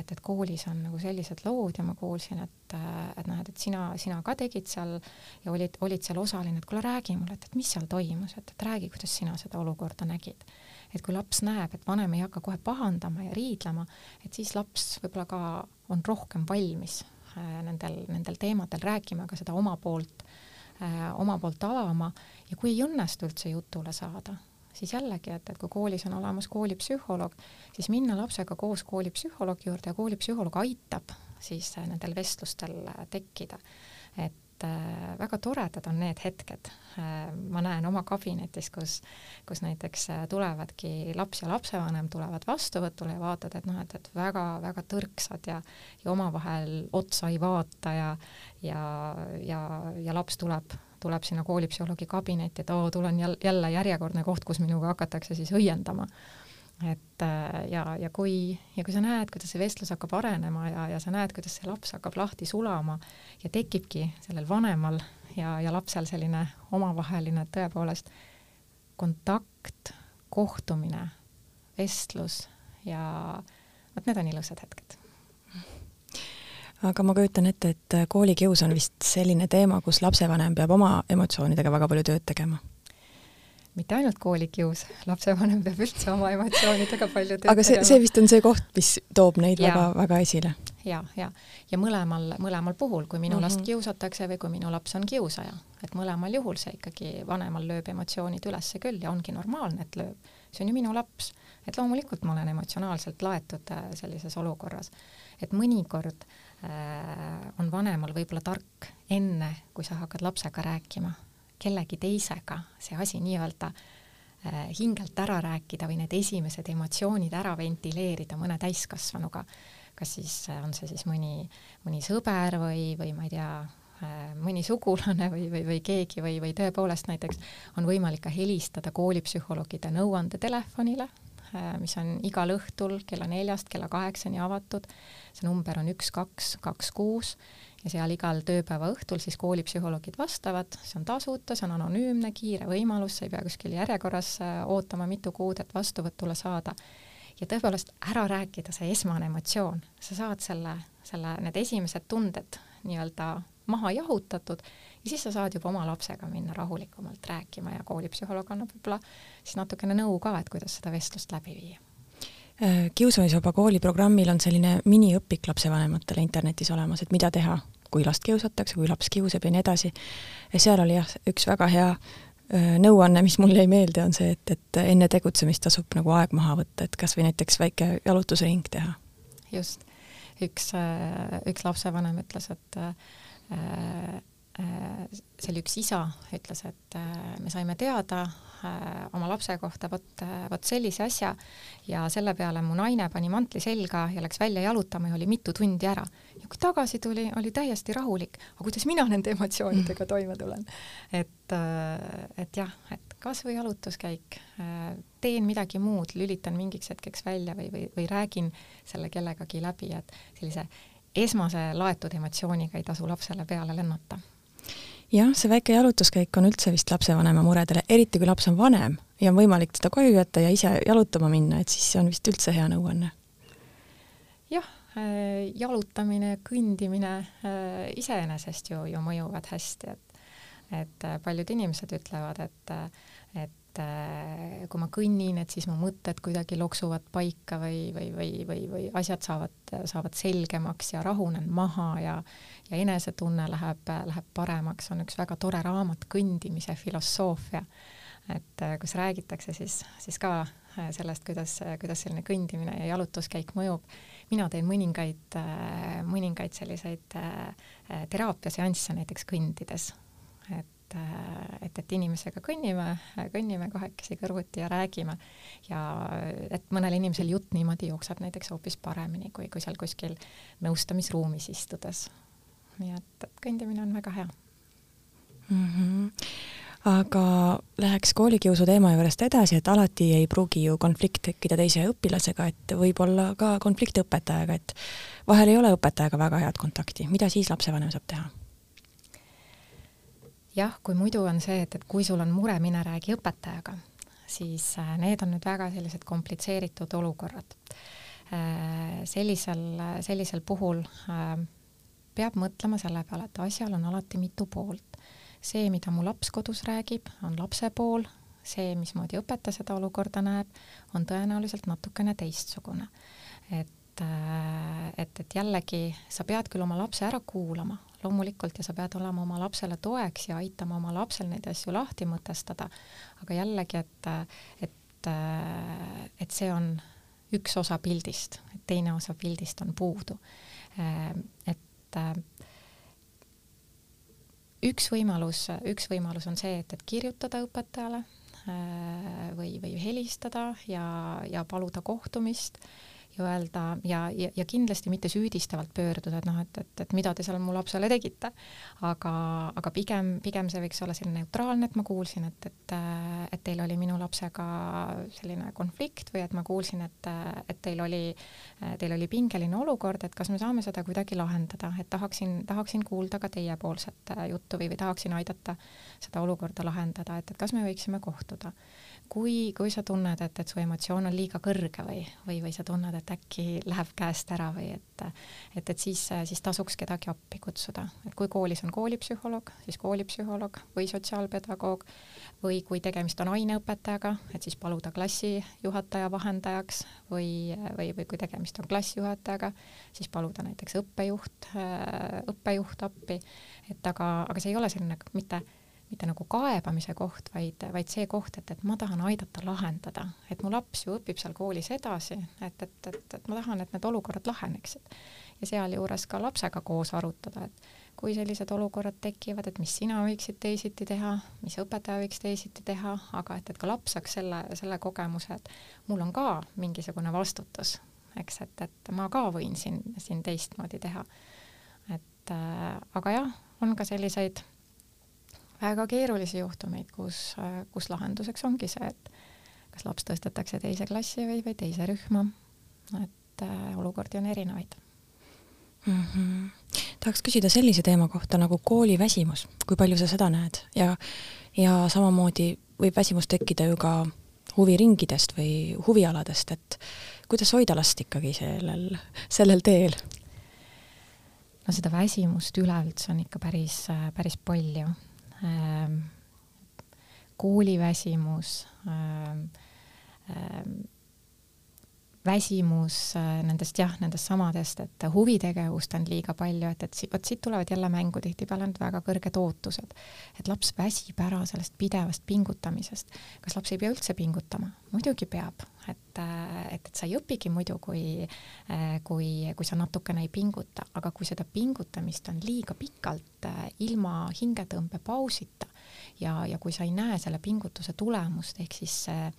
et, et koolis on nagu sellised lood ja ma kuulsin, et, et noh, et, et sina, sina ka tegid seal ja olid, olid seal osaline, et kuule, räägi mulle, et, et mis seal toimus, et, et räägi, kuidas sina seda olukorda nägid. et kui laps näeb, et vanem ei hakka kohe pahandama ja riidlema, et siis laps võib-olla ka on rohkem valmis äh, nendel, nendel teemadel rääkima, ka seda oma poolt äh,, oma poolt avama ja kui ei õnnestu üldse jutule saada, siis jällegi, et, et kui koolis on olemas koolipsühholoog, siis minna lapsega koos koolipsühholoogi juurde ja koolipsühholoog aitab siis äh, nendel vestlustel äh, tekkida. et äh, väga toredad on need hetked äh,, ma näen oma kabinetis, kus, kus näiteks äh, tulevadki laps ja lapsevanem tulevad vastuvõtule ja vaatad, et noh, et, et väga-väga tõrksad ja, ja omavahel otsa ei vaata ja, ja, ja, ja laps tuleb tuleb sinna koolipsühholoogi kabinetti, et oo, tulen jälle järjekordne koht, kus minuga hakatakse siis õiendama. Et äh, ja, ja kui, ja kui sa näed, kuidas see vestlus hakkab arenema ja, ja sa näed, kuidas see laps hakkab lahti sulama ja tekibki sellel vanemal ja, ja lapsel selline omavaheline tõepoolest kontakt, kohtumine, vestlus ja vot need on ilusad hetked aga ma kujutan ette, et koolikius on vist selline teema, kus lapsevanem peab oma emotsioonidega väga palju tööd tegema. Mitte ainult koolikius, lapsevanem peab üldse oma emotsioonidega palju tööd aga see, see vist on see koht, mis toob neid väga-väga esile. ja, ja, ja mõlemal, mõlemal puhul, kui minu mm -hmm. last kiusatakse või kui minu laps on kiusaja, et mõlemal juhul see ikkagi vanemal lööb emotsioonid üles küll ja ongi normaalne, et lööb. see on ju minu laps, et loomulikult ma olen emotsionaalselt laetud äh, sellises olukorras, et mõnikord Äh, on vanemal võib-olla tark enne, kui sa hakkad lapsega rääkima, kellegi teisega see asi nii-öelda äh, hingelt ära rääkida või need esimesed emotsioonid ära ventileerida mõne täiskasvanuga, kas siis äh, on see siis mõni, mõni sõber või, või ma ei tea, mõni sugulane või, või, või keegi või, või tõepoolest näiteks on võimalik ka helistada koolipsühholoogide nõuandetelefonile, mis on igal õhtul kella neljast kella kaheksani avatud. See number on üks, kaks, kaks, kuus ja seal igal tööpäeva õhtul siis koolipsühholoogid vastavad, see on tasuta, see on anonüümne, kiire võimalus, sa ei pea kuskil järjekorras äh, ootama mitu kuud, et vastuvõtule saada. ja tõepoolest ära rääkida see esmane emotsioon, sa saad selle, selle, need esimesed tunded nii-öelda maha jahutatud ja siis sa saad juba oma lapsega minna rahulikumalt rääkima ja koolipsühholoog annab võib-olla siis natukene nõu ka, et kuidas seda vestlust läbi viia Äh, kiusamisvaba kooli programmil on selline miniõpik lapsevanematele internetis olemas, et mida teha, kui last kiusatakse, kui laps kiusab ja nii edasi. ja seal oli jah, üks väga hea äh, nõuanne, mis mul jäi meelde, on see, et, et enne tegutsemist tasub nagu aeg maha võtta, et kas või näiteks väike jalutusring teha. just, üks, äh, üks lapsevanem ütles, et see oli üks isa, ütles, et me saime teada oma lapse kohta vot, vot sellise asja ja selle peale mu naine pani mantli selga ja läks välja jalutama ja oli mitu tundi ära. ja kui tagasi tuli, oli täiesti rahulik, aga kuidas mina nende emotsioonidega toime tulen? et, et jah, et kas või jalutuskäik, teen midagi muud, lülitan mingiks hetkeks välja või, või, või räägin selle kellegagi läbi, et sellise esmase laetud emotsiooniga ei tasu lapsele peale lennata jah, see väike jalutuskäik on üldse vist lapsevanema muredele, eriti kui laps on vanem ja on võimalik teda koju jätta ja ise jalutama minna, et siis see on vist üldse hea nõuanne. jah, äh, jalutamine, kõndimine äh, iseenesest ju, ju mõjuvad hästi, et et äh, paljud inimesed ütlevad, et et kui ma kõnnin, et siis mu mõtted kuidagi loksuvad paika või, või, või, või, või asjad saavad, saavad selgemaks ja rahunen maha ja ja enesetunne läheb, läheb paremaks, on üks väga tore raamat Kõndimise filosoofia. et äh, kus räägitakse siis, siis ka äh, sellest, kuidas, kuidas selline kõndimine ja jalutuskäik mõjub. mina teen mõningaid, äh, mõningaid selliseid teraapiaseansse näiteks kõndides, et, et, et inimesega kõnnime, kõnnime kahekesi kõrvuti ja räägime ja et mõnel inimesel jutt niimoodi jookseb näiteks hoopis paremini, kui, kui seal kuskil nõustamisruumis istudes nii et, et kõndimine on väga hea mm. -hmm. aga läheks koolikiusu teema juurest edasi, et alati ei pruugi ju konflikt tekkida teise õpilasega, et võib olla ka konflikt õpetajaga, et vahel ei ole õpetajaga väga head kontakti, mida siis lapsevanem saab teha? Jah, kui muidu on see, et, et kui sul on mure, mine räägi õpetajaga, siis äh, need on nüüd väga sellised komplitseeritud olukorrad sellisel, sellisel puhul peab mõtlema selle peale, et asjal on alati mitu poolt. see, mida mu laps kodus räägib, on lapse pool, see, mismoodi õpetaja seda olukorda näeb, on tõenäoliselt natukene teistsugune. et et, et jällegi sa pead küll oma lapse ära kuulama, loomulikult, ja sa pead olema oma lapsele toeks ja aitama oma lapsel neid asju lahti mõtestada, aga jällegi, et, et, et see on üks osa pildist, et teine osa pildist on puudu. et üks võimalus, üks võimalus on see, et, et kirjutada õpetajale või, või helistada ja, ja paluda kohtumist ja öelda ja, ja, ja kindlasti mitte süüdistavalt pöörduda, et noh, et, et, et mida te seal mu lapsele tegite. aga, aga pigem, pigem see võiks olla selline neutraalne, et ma kuulsin, et, et, et teil oli minu lapsega selline konflikt või et ma kuulsin, et, et teil oli, teil oli pingeline olukord, et kas me saame seda kuidagi lahendada, et tahaksin, tahaksin kuulda ka teiepoolset juttu või, või tahaksin aidata seda olukorda lahendada, et, et kas me võiksime kohtuda kui, kui sa tunned, et, et su emotsioon on liiga kõrge või, või, või sa tunned, et äkki läheb käest ära või et, et, et siis, siis tasuks kedagi appi kutsuda, et kui koolis on koolipsühholoog, siis koolipsühholoog või sotsiaalpedagoog või kui tegemist on aineõpetajaga, et siis paluda klassijuhataja vahendajaks või, või, või kui tegemist on klassijuhatajaga, siis paluda näiteks õppejuht, õppejuht appi, et aga, aga see ei ole selline mitte mitte nagu kaebamise koht, vaid, vaid see koht, et, et ma tahan aidata lahendada, et mu laps ju õpib seal koolis edasi, et, et, et, et ma tahan, et need olukorrad laheneksid. ja sealjuures ka lapsega koos arutada, et kui sellised olukorrad tekivad, et mis sina võiksid teisiti teha, mis õpetaja võiks teisiti teha, aga et, et ka laps saaks selle, selle kogemuse, et mul on ka mingisugune vastutus, eks, et, et ma ka võin siin, siin teistmoodi teha. et äh, aga jah, on ka selliseid väga keerulisi juhtumeid, kus, kus lahenduseks ongi see, et kas laps tõstetakse teise klassi või, või teise rühma. et äh, olukordi on erinevaid mm. -hmm. tahaks küsida sellise teema kohta nagu kooliväsimus, kui palju sa seda näed ja, ja samamoodi võib väsimus tekkida ju ka huviringidest või huvialadest, et kuidas hoida last ikkagi sellel, sellel teel? no seda väsimust üleüldse on ikka päris, päris palju kooliväsimus, ähm, ähm, väsimus äh, nendest jah, nendest samadest, et huvitegevust on liiga palju, et, et vot siit tulevad jälle mängu tihtipeale need väga kõrged ootused. et laps väsib ära sellest pidevast pingutamisest. kas laps ei pea üldse pingutama? muidugi peab, et, äh, et, et sa ei õpigi muidu, kui, äh, kui, kui sa natukene ei pinguta, aga kui seda pingutamist on liiga pikalt ilma hingetõmbepausita, ja, ja kui sa ei näe selle pingutuse tulemust, ehk siis see,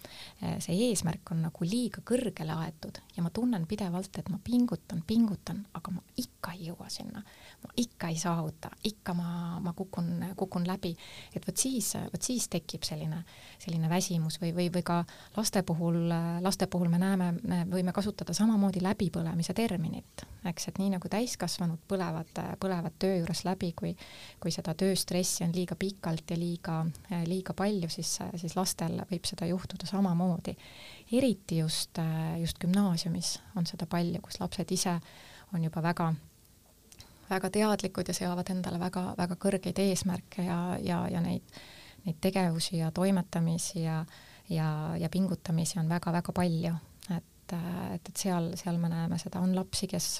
see eesmärk on nagu liiga kõrgele aetud ja ma tunnen pidevalt, et ma pingutan, pingutan, aga ma ikka ei jõua sinna. Ma ikka ei saavuta, ikka ma, ma kukun, kukun läbi. et vot siis, vot siis tekib selline, selline väsimus või, või, või ka laste puhul, laste puhul me näeme, me võime kasutada samamoodi läbipõlemise terminit, eks, et nii nagu täiskasvanud põlevad, põlevad töö juures läbi, kui, kui seda tööstressi on liiga pikalt ja liiga, liiga palju, siis, siis lastel võib seda juhtuda samamoodi. eriti just, just gümnaasiumis on seda palju, kus lapsed ise on juba väga väga teadlikud ja seavad endale väga, väga kõrgeid eesmärke ja, ja, ja neid, neid tegevusi ja toimetamisi ja, ja, ja pingutamisi on väga-väga palju. et, et, et seal, seal me näeme seda, on lapsi, kes,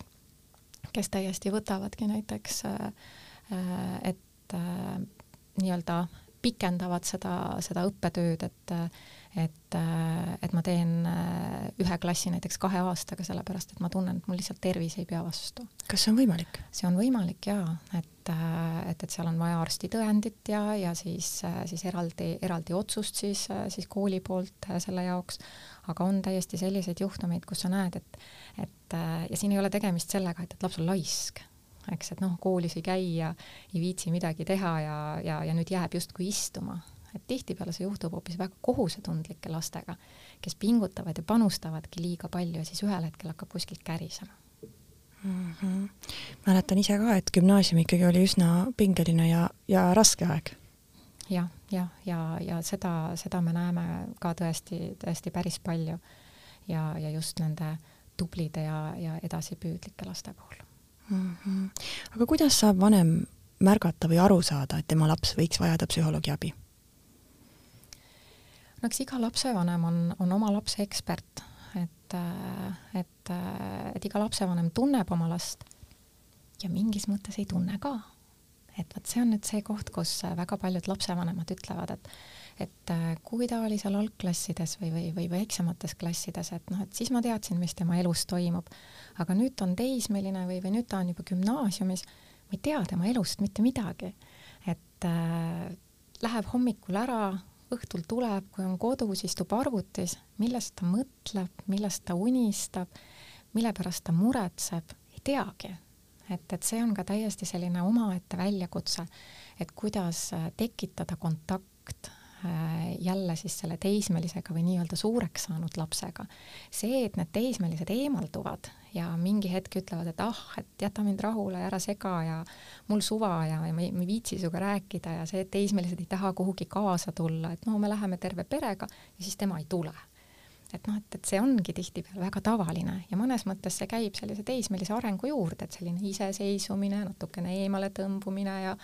kes täiesti võtavadki näiteks, et nii-öelda pikendavad seda, seda õppetööd, et et, et ma teen ühe klassi näiteks kahe aastaga, sellepärast et ma tunnen, et mul lihtsalt tervis ei pea vastu. kas see on võimalik? see on võimalik jaa, et, et, et seal on vaja arstitõendit ja, ja siis, siis eraldi, eraldi otsust siis, siis kooli poolt selle jaoks, aga on täiesti selliseid juhtumeid, kus sa näed, et, et ja siin ei ole tegemist sellega, et, et laps on laisk eks, et noh, koolis ei käi ja ei viitsi midagi teha ja, ja, ja nüüd jääb justkui istuma. et tihtipeale see juhtub hoopis väga kohusetundlike lastega, kes pingutavad ja panustavadki liiga palju ja siis ühel hetkel hakkab kuskilt kärisema mm. -hmm. mäletan ise ka, et gümnaasium ikkagi oli üsna pingeline ja, ja raske aeg jah, jah, ja, ja, ja seda, seda me näeme ka tõesti, tõesti päris palju. ja, ja just nende tublide ja, ja edasipüüdlike laste puhul mm. -hmm. aga kuidas saab vanem märgata või aru saada, et tema laps võiks vajada psühholoogi abi? no eks iga lapsevanem on, on oma lapse ekspert, et, et, et iga lapsevanem tunneb oma last ja mingis mõttes ei tunne ka. et vot see on nüüd see koht, kus väga paljud lapsevanemad ütlevad, et et äh, kui ta oli seal algklassides või, või, või väiksemates klassides, et noh, et siis ma teadsin, mis tema elus toimub. aga nüüd ta on teismeline või, või nüüd ta on juba gümnaasiumis, ma ei tea tema elust mitte midagi. et äh, läheb hommikul ära, õhtul tuleb, kui on kodus, istub arvutis, millest ta mõtleb, millest ta unistab, mille pärast ta muretseb, ei teagi. et, et see on ka täiesti selline omaette väljakutse, et kuidas äh, tekitada kontakt jälle siis selle teismelisega või nii-öelda suureks saanud lapsega. see, et need teismelised eemalduvad ja mingi hetk ütlevad, et ah, et jäta mind rahule, ära sega ja mul suva ja, ja ma ei, ma ei viitsi sinuga rääkida ja see, et teismelised ei taha kuhugi kaasa tulla, et no me läheme terve perega ja siis tema ei tule et noh, et, et see ongi tihtipeale väga tavaline ja mõnes mõttes see käib sellise teismelise arengu juurde, et selline iseseisvumine, natukene eemale tõmbumine ja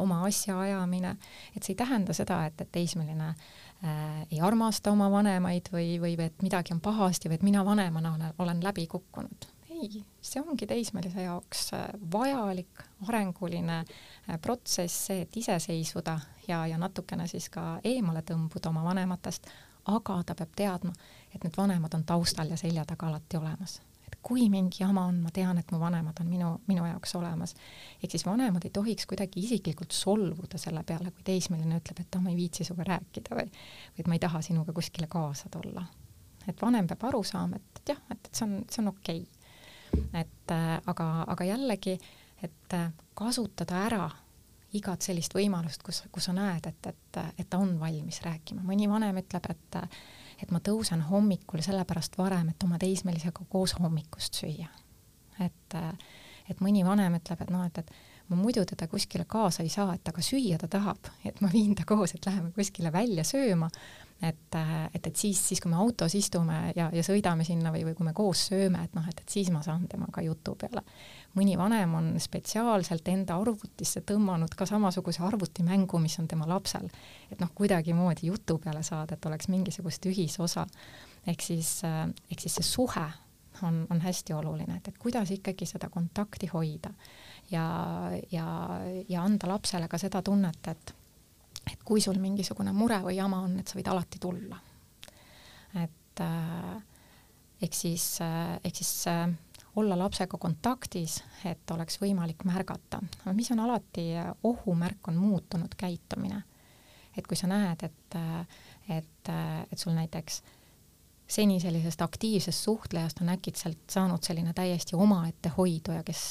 oma asja ajamine, et see ei tähenda seda, et, et teismeline äh, ei armasta oma vanemaid või, või et midagi on pahasti või et mina vanemana olen, olen läbi kukkunud. ei, see ongi teismelise jaoks äh, vajalik arenguline äh, protsess, see, et iseseisvuda ja, ja natukene siis ka eemale tõmbuda oma vanematest, aga ta peab teadma, et need vanemad on taustal ja selja taga alati olemas. et kui mingi jama on, ma tean, et mu vanemad on minu, minu jaoks olemas. ehk siis vanemad ei tohiks kuidagi isiklikult solvuda selle peale, kui teismeline ütleb, et ah, ma ei viitsi sinuga rääkida või, või et ma ei taha sinuga kuskile kaasa tulla. et vanem peab aru saama, et, et jah, et, et see on, see on okei okay.. et äh, aga, aga jällegi, et äh, kasutada ära igat sellist võimalust, kus, kus sa näed, et, et, et ta on valmis rääkima. mõni vanem ütleb, et et ma tõusen hommikul sellepärast varem, et oma teismelisega koos hommikust süüa. et, et mõni vanem ütleb, et noh, et, et ma muidu teda kuskile kaasa ei saa, et aga süüa ta tahab, et ma viin ta koos, et läheme kuskile välja sööma, et, et, et siis, siis kui me autos istume ja, ja sõidame sinna või, või kui me koos sööme, et noh, et, et siis ma saan temaga jutu peale mõni vanem on spetsiaalselt enda arvutisse tõmmanud ka samasuguse arvutimängu, mis on tema lapsel. et noh, kuidagimoodi jutu peale saada, et oleks mingisugust ühisosa. ehk siis, äh, ehk siis see suhe on, on hästi oluline, et, et kuidas ikkagi seda kontakti hoida ja, ja, ja anda lapsele ka seda tunnet, et et kui sul mingisugune mure või jama on, et sa võid alati tulla. et äh, ehk siis äh,, ehk siis äh, olla lapsega kontaktis, et oleks võimalik märgata. mis on alati ohumärk, on muutunud käitumine. et kui sa näed, et, et, et sul näiteks seni sellisest aktiivsest suhtlejast on äkitselt saanud selline täiesti omaette hoiduja, kes,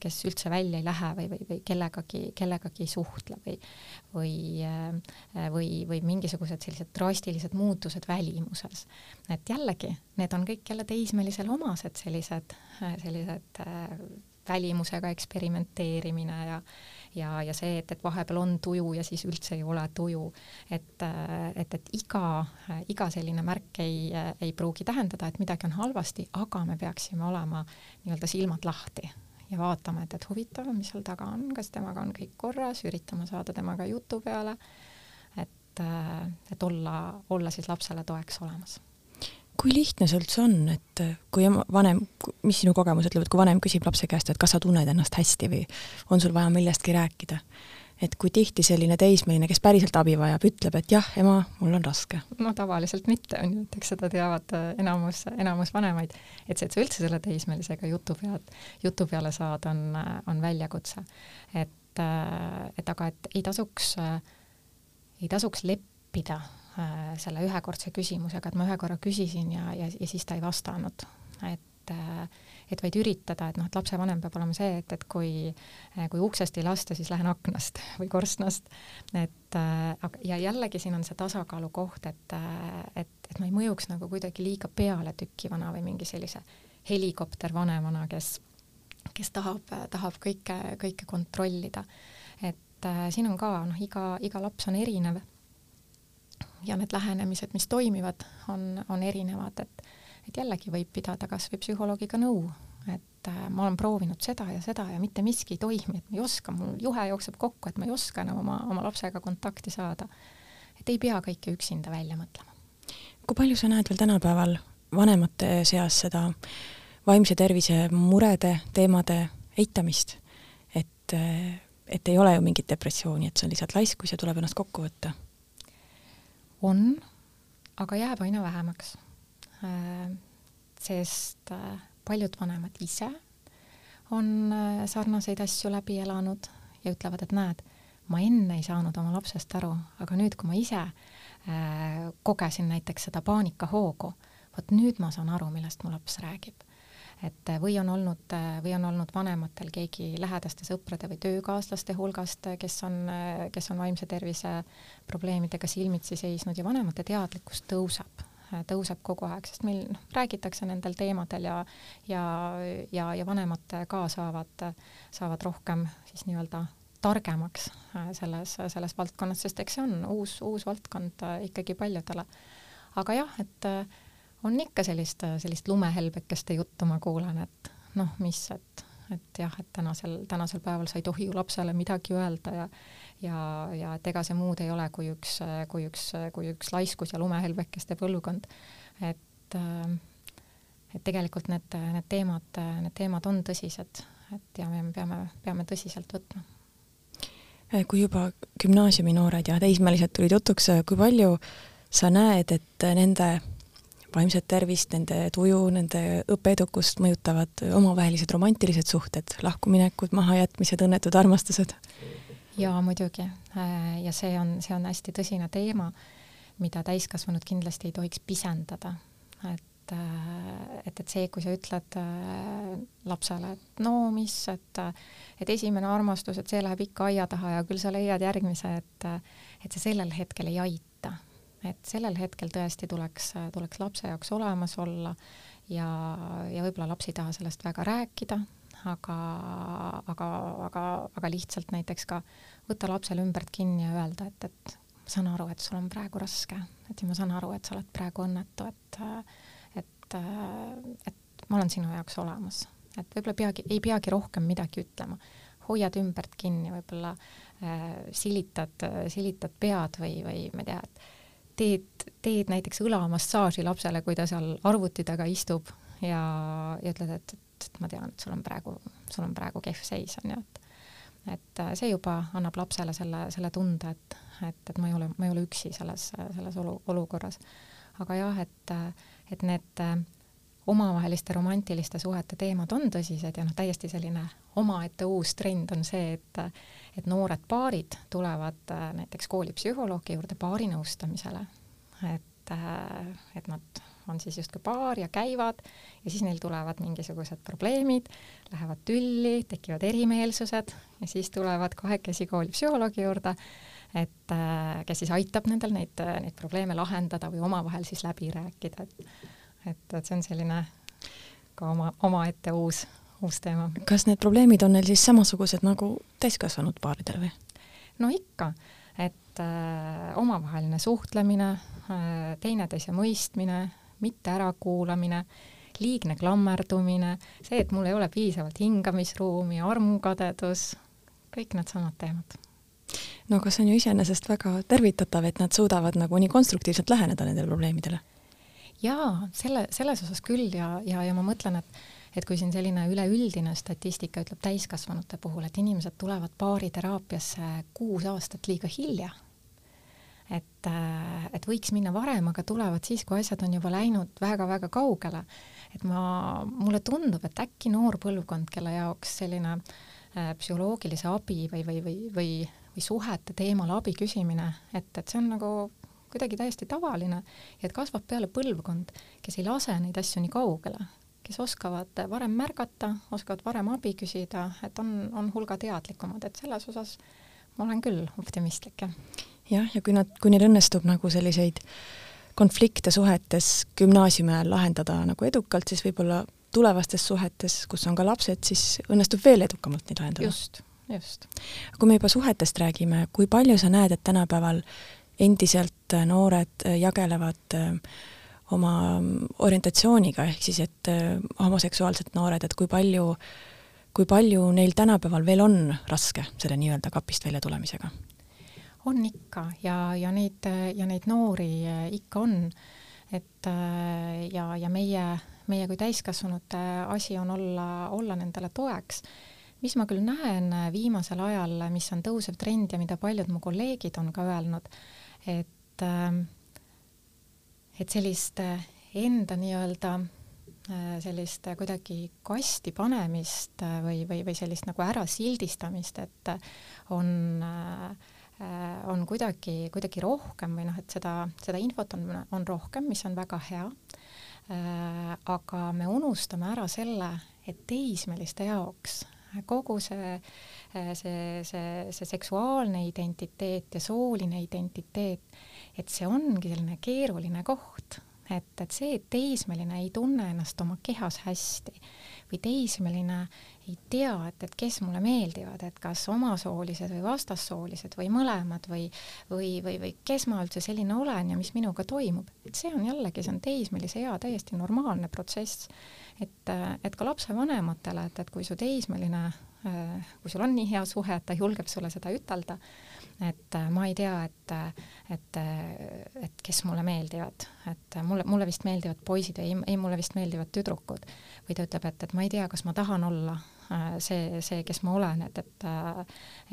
kes üldse välja ei lähe või, või, või kellegagi, kellegagi ei suhtle või või, või, või mingisugused sellised drastilised muutused välimuses. et jällegi, need on kõik jälle teismelisele omased sellised, sellised välimusega eksperimenteerimine ja ja, ja see, et, et vahepeal on tuju ja siis üldse ei ole tuju. et, et, et iga, iga selline märk ei, ei pruugi tähendada, et midagi on halvasti, aga me peaksime olema nii-öelda silmad lahti ja vaatama, et, et huvitav, mis seal taga on, kas temaga on kõik korras, üritama saada temaga jutu peale, et, et olla, olla siis lapsele toeks olemas kui lihtne see üldse on, et kui vanem, mis sinu kogemus ütleb, et kui vanem küsib lapse käest, et kas sa tunned ennast hästi või on sul vaja millestki rääkida, et kui tihti selline teismeline, kes päriselt abi vajab, ütleb, et jah, ema, mul on raske? no tavaliselt mitte, on ju, et eks seda teavad äh, enamus, enamus vanemaid, et see, et sa üldse selle teismelisega jutu pead, jutu peale saad, on, äh, on väljakutse. et, äh, et aga, et ei tasuks, ei tasuks leppida Äh, selle ühekordse küsimusega, et ma ühe korra küsisin ja, ja, ja siis ta ei vastanud, et äh, et vaid üritada, et noh, et lapsevanem peab olema see, et, et kui, äh, kui uksest ei lasta, siis lähen aknast või korstnast, et ja jällegi siin on see tasakaalu koht, et, et, et ma ei mõjuks nagu kuidagi liiga pealetrükkivana või mingi sellise helikoptervanemana, kes, kes tahab, tahab kõike, kõike kontrollida. et siin on ka noh, iga, iga laps on erinev ja need lähenemised, mis toimivad, on, on erinevad, et et jällegi võib pidada kas või psühholoogiga nõu, et äh, ma olen proovinud seda ja seda ja mitte miski ei toimi, et ma ei oska, mul juhe jookseb kokku, et ma ei oska enam oma, oma lapsega kontakti saada. et ei pea kõike üksinda välja mõtlema. kui palju sa näed veel tänapäeval vanemate seas seda vaimse tervise murede, teemade eitamist, et, et ei ole ju mingit depressiooni, et see on lihtsalt laiskus ja tuleb ennast kokku võtta? On, aga jääb aina vähemaks. Äh, sest äh, paljud vanemad ise on äh, sarnaseid asju läbi elanud ja ütlevad, et näed, ma enne ei saanud oma lapsest aru, aga nüüd, kui ma ise kogesin näiteks seda paanikahoogu, vot nüüd ma saan aru, millest mu laps räägib. Et või on olnud, või on olnud vanematel keegi lähedaste sõprade või töökaaslaste hulgast, kes on, kes on vaimse tervise probleemidega silmitsi seisnud ja vanemate teadlikkus tõuseb Äh, tõuseb kogu aeg, sest meil noh, räägitakse nendel teemadel ja ja, ja, ja vanemad ka saavad, saavad rohkem siis nii-öelda targemaks äh, selles, selles valdkonnas, sest eks see on uus, uus valdkond äh, ikkagi paljudele. aga jah, et on ikka sellist, sellist lumehelbekeste juttu ma kuulen, et noh, mis, et, et jah, et tänasel, tänasel päeval sa ei tohi ju lapsele midagi öelda ja ja, ja et ega see muud ei ole kui üks, kui üks, kui üks laiskus ja lumehelbekeste põlvkond. et, et tegelikult need, need teemad, need teemad on tõsised, et ja me peame, peame tõsiselt võtma. kui juba gümnaasiumi noored ja teismelised tulid jutuks, kui palju sa näed, et nende vaimset tervist, nende tuju, nende õppeedukust mõjutavad omavahelised romantilised suhted, lahkuminekud, mahajätmised, õnnetud armastused? jaa, muidugi. Äh, ja see on, see on hästi tõsine teema, mida täiskasvanud kindlasti ei tohiks pisendada. et, äh, et, et see, kui sa ütled äh, lapsele, et no mis, et, et esimene armastus, et see läheb ikka aia taha ja küll sa leiad järgmise, et, et see sellel hetkel ei aita. Et sellel hetkel tõesti tuleks, tuleks lapse jaoks olemas olla ja, ja võib-olla laps ei taha sellest väga rääkida, aga, aga, aga, aga lihtsalt näiteks ka võtta lapsele ümbert kinni ja öelda, et, et ma saan aru, et sul on praegu raske, et ja ma saan aru, et sa oled praegu õnnetu, et, et, et ma olen sinu jaoks olemas. et võib-olla peagi, ei peagi rohkem midagi ütlema. hoiad ümbert kinni, võib-olla äh, silitad, silitad pead või, või ma ei tea, et teed, teed näiteks õlamassaaži lapsele, kui ta seal arvuti taga istub ja, ja ütled, et, et, et ma tean, et sul on praegu, sul on praegu kehv seis, on ju, et et äh, see juba annab lapsele selle, selle tunde, et, et, et ma ei ole, ma ei ole üksi selles, selles olu, olukorras. aga jah, et, et need äh, omavaheliste romantiliste suhete teemad on tõsised ja noh, täiesti selline omaette uus trend on see, et et noored paarid tulevad äh, näiteks koolipsühholoogi juurde paarinõustamisele. et, et nad on siis justkui paar ja käivad ja siis neil tulevad mingisugused probleemid, lähevad tülli, tekivad erimeelsused ja siis tulevad kahekesi koolipsühholoogi juurde, et äh, kes siis aitab nendel neid, neid probleeme lahendada või omavahel siis läbi rääkida, et et, et see on selline ka oma, omaette uus, uus teema. kas need probleemid on neil siis samasugused nagu täiskasvanud paaridel või? no ikka, et äh, omavaheline suhtlemine äh,, teineteise mõistmine, mitte ärakuulamine, liigne klammerdumine, see, et mul ei ole piisavalt hingamisruumi, armukadedus, kõik needsamad teemad no aga see on ju iseenesest väga tervitatav, et nad suudavad nagu nii konstruktiivselt läheneda nendele probleemidele. Jaa, selle, selles osas küll ja, ja, ja ma mõtlen, et et kui siin selline üleüldine statistika ütleb täiskasvanute puhul, et inimesed tulevad baariteraapiasse kuus aastat liiga hilja et, äh, et võiks minna varem, aga tulevad siis, kui asjad on juba läinud väga-väga kaugele. et ma, mulle tundub, et äkki noor põlvkond, kelle jaoks selline äh, psühholoogilise abi või, või, või, või, või suhete teemal abi küsimine, et, et see on nagu kuidagi täiesti tavaline ja et kasvab peale põlvkond, kes ei lase neid asju nii kaugele, kes oskavad varem märgata, oskavad varem abi küsida, et on, on hulga teadlikumad, et selles osas ma olen küll optimistlik, jah jah, ja kui nad, kui neil õnnestub nagu selliseid konflikte suhetes gümnaasiumi ajal lahendada nagu edukalt, siis võib-olla tulevastes suhetes, kus on ka lapsed, siis õnnestub veel edukamalt neid lahendada. just, just. kui me juba suhetest räägime, kui palju sa näed, et tänapäeval endiselt noored jagelevad äh, oma orientatsiooniga, ehk siis et homoseksuaalsed noored, et kui palju, kui palju neil tänapäeval veel on raske selle nii-öelda kapist välja tulemisega? on ikka ja, ja neid, ja neid noori ikka on, et ja, ja meie, meie kui täiskasvanute asi on olla, olla nendele toeks mis ma küll näen viimasel ajal, mis on tõusev trend ja mida paljud mu kolleegid on ka öelnud, et, äh, et sellist äh, enda nii-öelda äh, sellist kuidagi kasti panemist või, või, või sellist nagu ärasildistamist, et on, on kuidagi, kuidagi rohkem või noh, et seda, seda infot on, on rohkem, mis on väga hea. aga me unustame ära selle, et teismeliste jaoks kogu see, see, see, see seksuaalne identiteet ja sooline identiteet, et see ongi selline keeruline koht, et, et see, et teismeline ei tunne ennast oma kehas hästi või teismeline ei tea, et, et kes mulle meeldivad, et kas omasoolised või vastassoolised või mõlemad või, või, või, või kes ma üldse selline olen ja mis minuga toimub, et see on jällegi, see on teismelise ea täiesti normaalne protsess. Et, et ka lapsevanematele, et, et kui su teismeline, kui sul on nii hea suhe, et ta julgeb sulle seda ütelda, et ma ei tea, et, et, et kes mulle meeldivad, et mulle, mulle vist meeldivad poisid ei, ei, mulle vist meeldivad tüdrukud. või ta ütleb, et, et ma ei tea, kas ma tahan olla see, see, kes ma olen, et, et,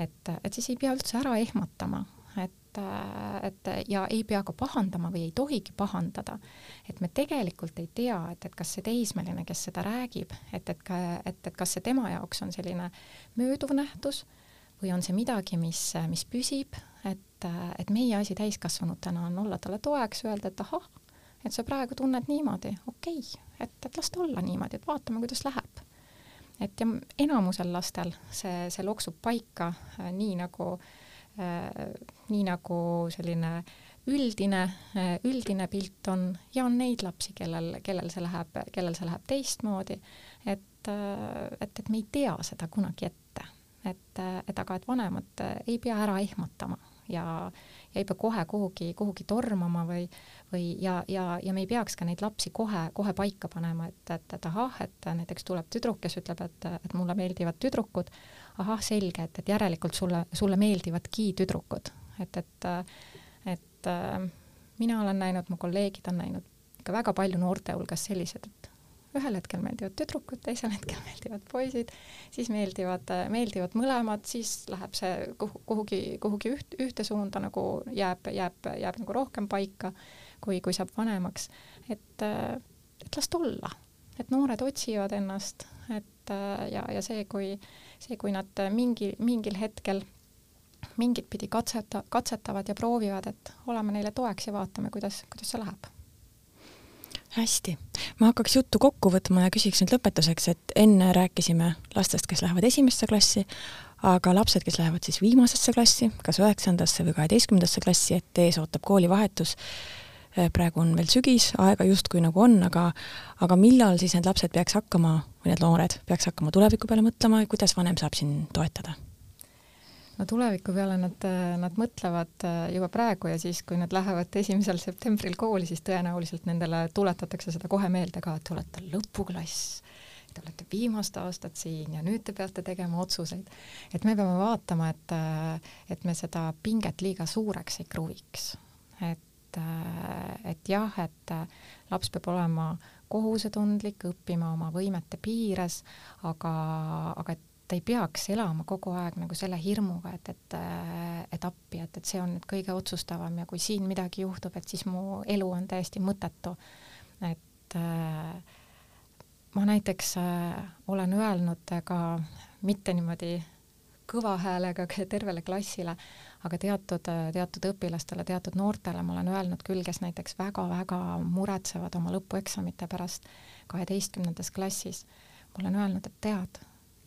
et, et siis ei pea üldse ära ehmatama, et et, ja ei pea ka pahandama või ei tohigi pahandada. et me tegelikult ei tea, et, et kas see teismeline, kes seda räägib, et, et et, et kas see tema jaoks on selline mööduv nähtus või on see midagi, mis, mis püsib, et, et meie asi täiskasvanutena on olla talle toeks, öelda, et ahah, et sa praegu tunned niimoodi, okei okay,, et, et las ta olla niimoodi, et vaatame, kuidas läheb. et ja enamusel lastel see, see loksub paika äh, nii nagu Äh, nii nagu selline üldine, äh, üldine pilt on ja on neid lapsi, kellel, kellel see läheb, kellel see läheb teistmoodi, et, äh, et, et me ei tea seda kunagi ette. et, et aga, et vanemad ei pea ära ehmatama ja, ja ei pea kohe kuhugi, kuhugi tormama või, või ja, ja, ja me ei peaks ka neid lapsi kohe, kohe paika panema, et, et, et ahah, et näiteks tuleb tüdruk, kes ütleb, et, et mulle meeldivad tüdrukud, ahah, selge, et, et järelikult sulle, sulle meeldivadki tüdrukud, et, et, et äh, mina olen näinud, mu kolleegid on näinud ikka väga palju noorte hulgas sellised, et ühel hetkel meeldivad tüdrukud, teisel hetkel meeldivad poisid, siis meeldivad, meeldivad mõlemad, siis läheb see kuhu, kuhugi, kuhugi üht, ühte suunda nagu jääb, jääb, jääb nagu rohkem paika, kui, kui saab vanemaks. et, et las ta olla, et noored otsivad ennast, et ja, ja see, kui see, kui nad mingi, mingil hetkel mingit pidi katseta, katsetavad ja proovivad, et oleme neile toeks ja vaatame, kuidas, kuidas see läheb. hästi, ma hakkaks juttu kokku võtma ja küsiks nüüd lõpetuseks, et enne rääkisime lastest, kes lähevad esimesse klassi, aga lapsed, kes lähevad siis viimasesse klassi, kas üheksandasse või kaheteistkümnendasse klassi, et ees ootab koolivahetus, praegu on veel sügis, aega justkui nagu on, aga aga millal siis need lapsed peaks hakkama või need noored peaks hakkama tuleviku peale mõtlema ja kuidas vanem saab siin toetada? no tuleviku peale nad, nad mõtlevad äh, juba praegu ja siis, kui nad lähevad esimesel septembril kooli, siis tõenäoliselt nendele tuletatakse seda kohe meelde ka, et te olete lõpuklass, te olete viimast aastat siin ja nüüd te peate tegema otsuseid. et me peame vaatama, et, äh, et me seda pinget liiga suureks ei kruviks. et, äh, et jah, et laps peab olema äh, kohusetundlik, õppima oma võimete piires, aga, aga et ta ei peaks elama kogu aeg nagu selle hirmuga, et, et, et appi, et, et see on nüüd kõige otsustavam ja kui siin midagi juhtub, et siis mu elu on täiesti mõttetu. et äh, ma näiteks äh, olen öelnud ka mitte niimoodi kõva häälega tervele klassile, aga teatud, teatud õpilastele, teatud noortele ma olen öelnud küll, kes näiteks väga-väga muretsevad oma lõpueksamite pärast kaheteistkümnendas klassis, ma olen öelnud, et tead,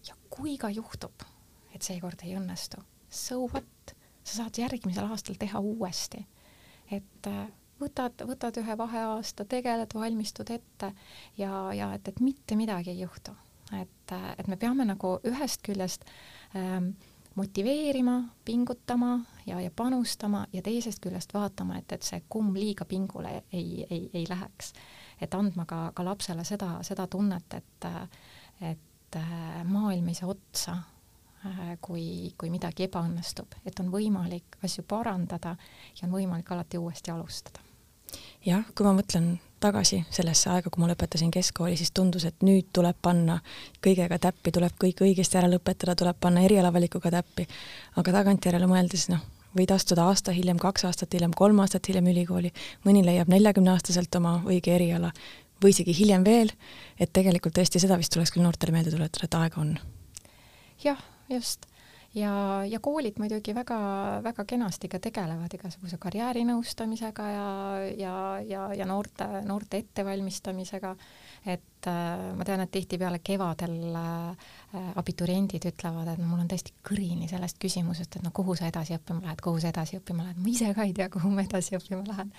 ja kui ka juhtub, et seekord ei õnnestu, so what, sa saad järgmisel aastal teha uuesti. et äh, võtad, võtad ühe vaheaasta, tegeled, valmistud ette ja, ja et, et mitte midagi ei juhtu. et, äh, et me peame nagu ühest küljest ähm, motiveerima, pingutama ja, ja panustama ja teisest küljest vaatama, et, et see kumm liiga pingule ei, ei, ei läheks. et andma ka, ka lapsele seda, seda tunnet, et, et äh, maailm ei saa otsa, äh, kui, kui midagi ebaõnnestub, et on võimalik asju parandada ja on võimalik alati uuesti alustada. jah, kui ma mõtlen tagasi sellesse aega, kui ma lõpetasin keskkooli, siis tundus, et nüüd tuleb panna kõigega täppi, tuleb kõik õigesti ära lõpetada, tuleb panna erialavalikuga täppi. aga tagantjärele mõeldes, noh, võid astuda aasta hiljem, kaks aastat hiljem, kolm aastat hiljem ülikooli, mõni leiab neljakümneaastaselt oma õige eriala või isegi hiljem veel, et tegelikult tõesti seda vist tuleks küll noortele meelde tuletada, et aega on. jah, just ja, ja koolid muidugi väga-väga kenasti ka tegelevad igasuguse karjäärinõustamisega ja, ja, ja, ja noorte, noorte ettevalmistamisega, et äh, ma tean, et tihtipeale kevadel äh, abituriendid ütlevad, et no mul on tõesti kõrini sellest küsimusest, et no kuhu sa edasi õppima lähed, kuhu sa edasi õppima lähed, ma ise ka ei tea, kuhu ma edasi õppima lähen.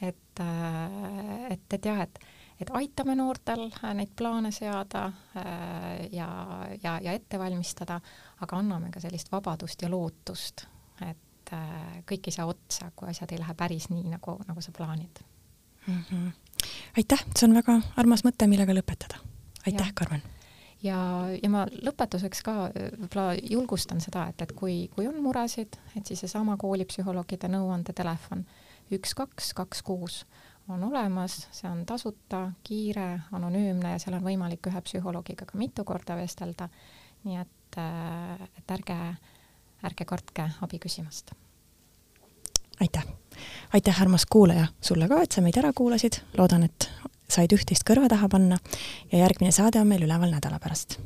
et äh,, et, et jah, et et aitame noortel äh, neid plaane seada äh, ja, ja, ja ette valmistada, aga anname ka sellist vabadust ja lootust, et äh, kõik ei saa otsa, kui asjad ei lähe päris nii, nagu, nagu sa plaanid mm. -hmm. aitäh, see on väga armas mõte, millega lõpetada. aitäh, Karmen! ja, ja ma lõpetuseks ka võib-olla julgustan seda, et, et kui, kui on muresid, et siis seesama koolipsühholoogide nõuandetelefon üks, kaks, kaks, kuus on olemas, see on tasuta, kiire, anonüümne ja seal on võimalik ühe psühholoogiga ka mitu korda vestelda. nii et, äh, et ärge, ärge kartke abi küsimast. aitäh, aitäh, armas kuulaja, sulle ka, et sa meid ära kuulasid, loodan, et said üht-teist kõrva taha panna. Ja järgmine saade on meil üleval nädala pärast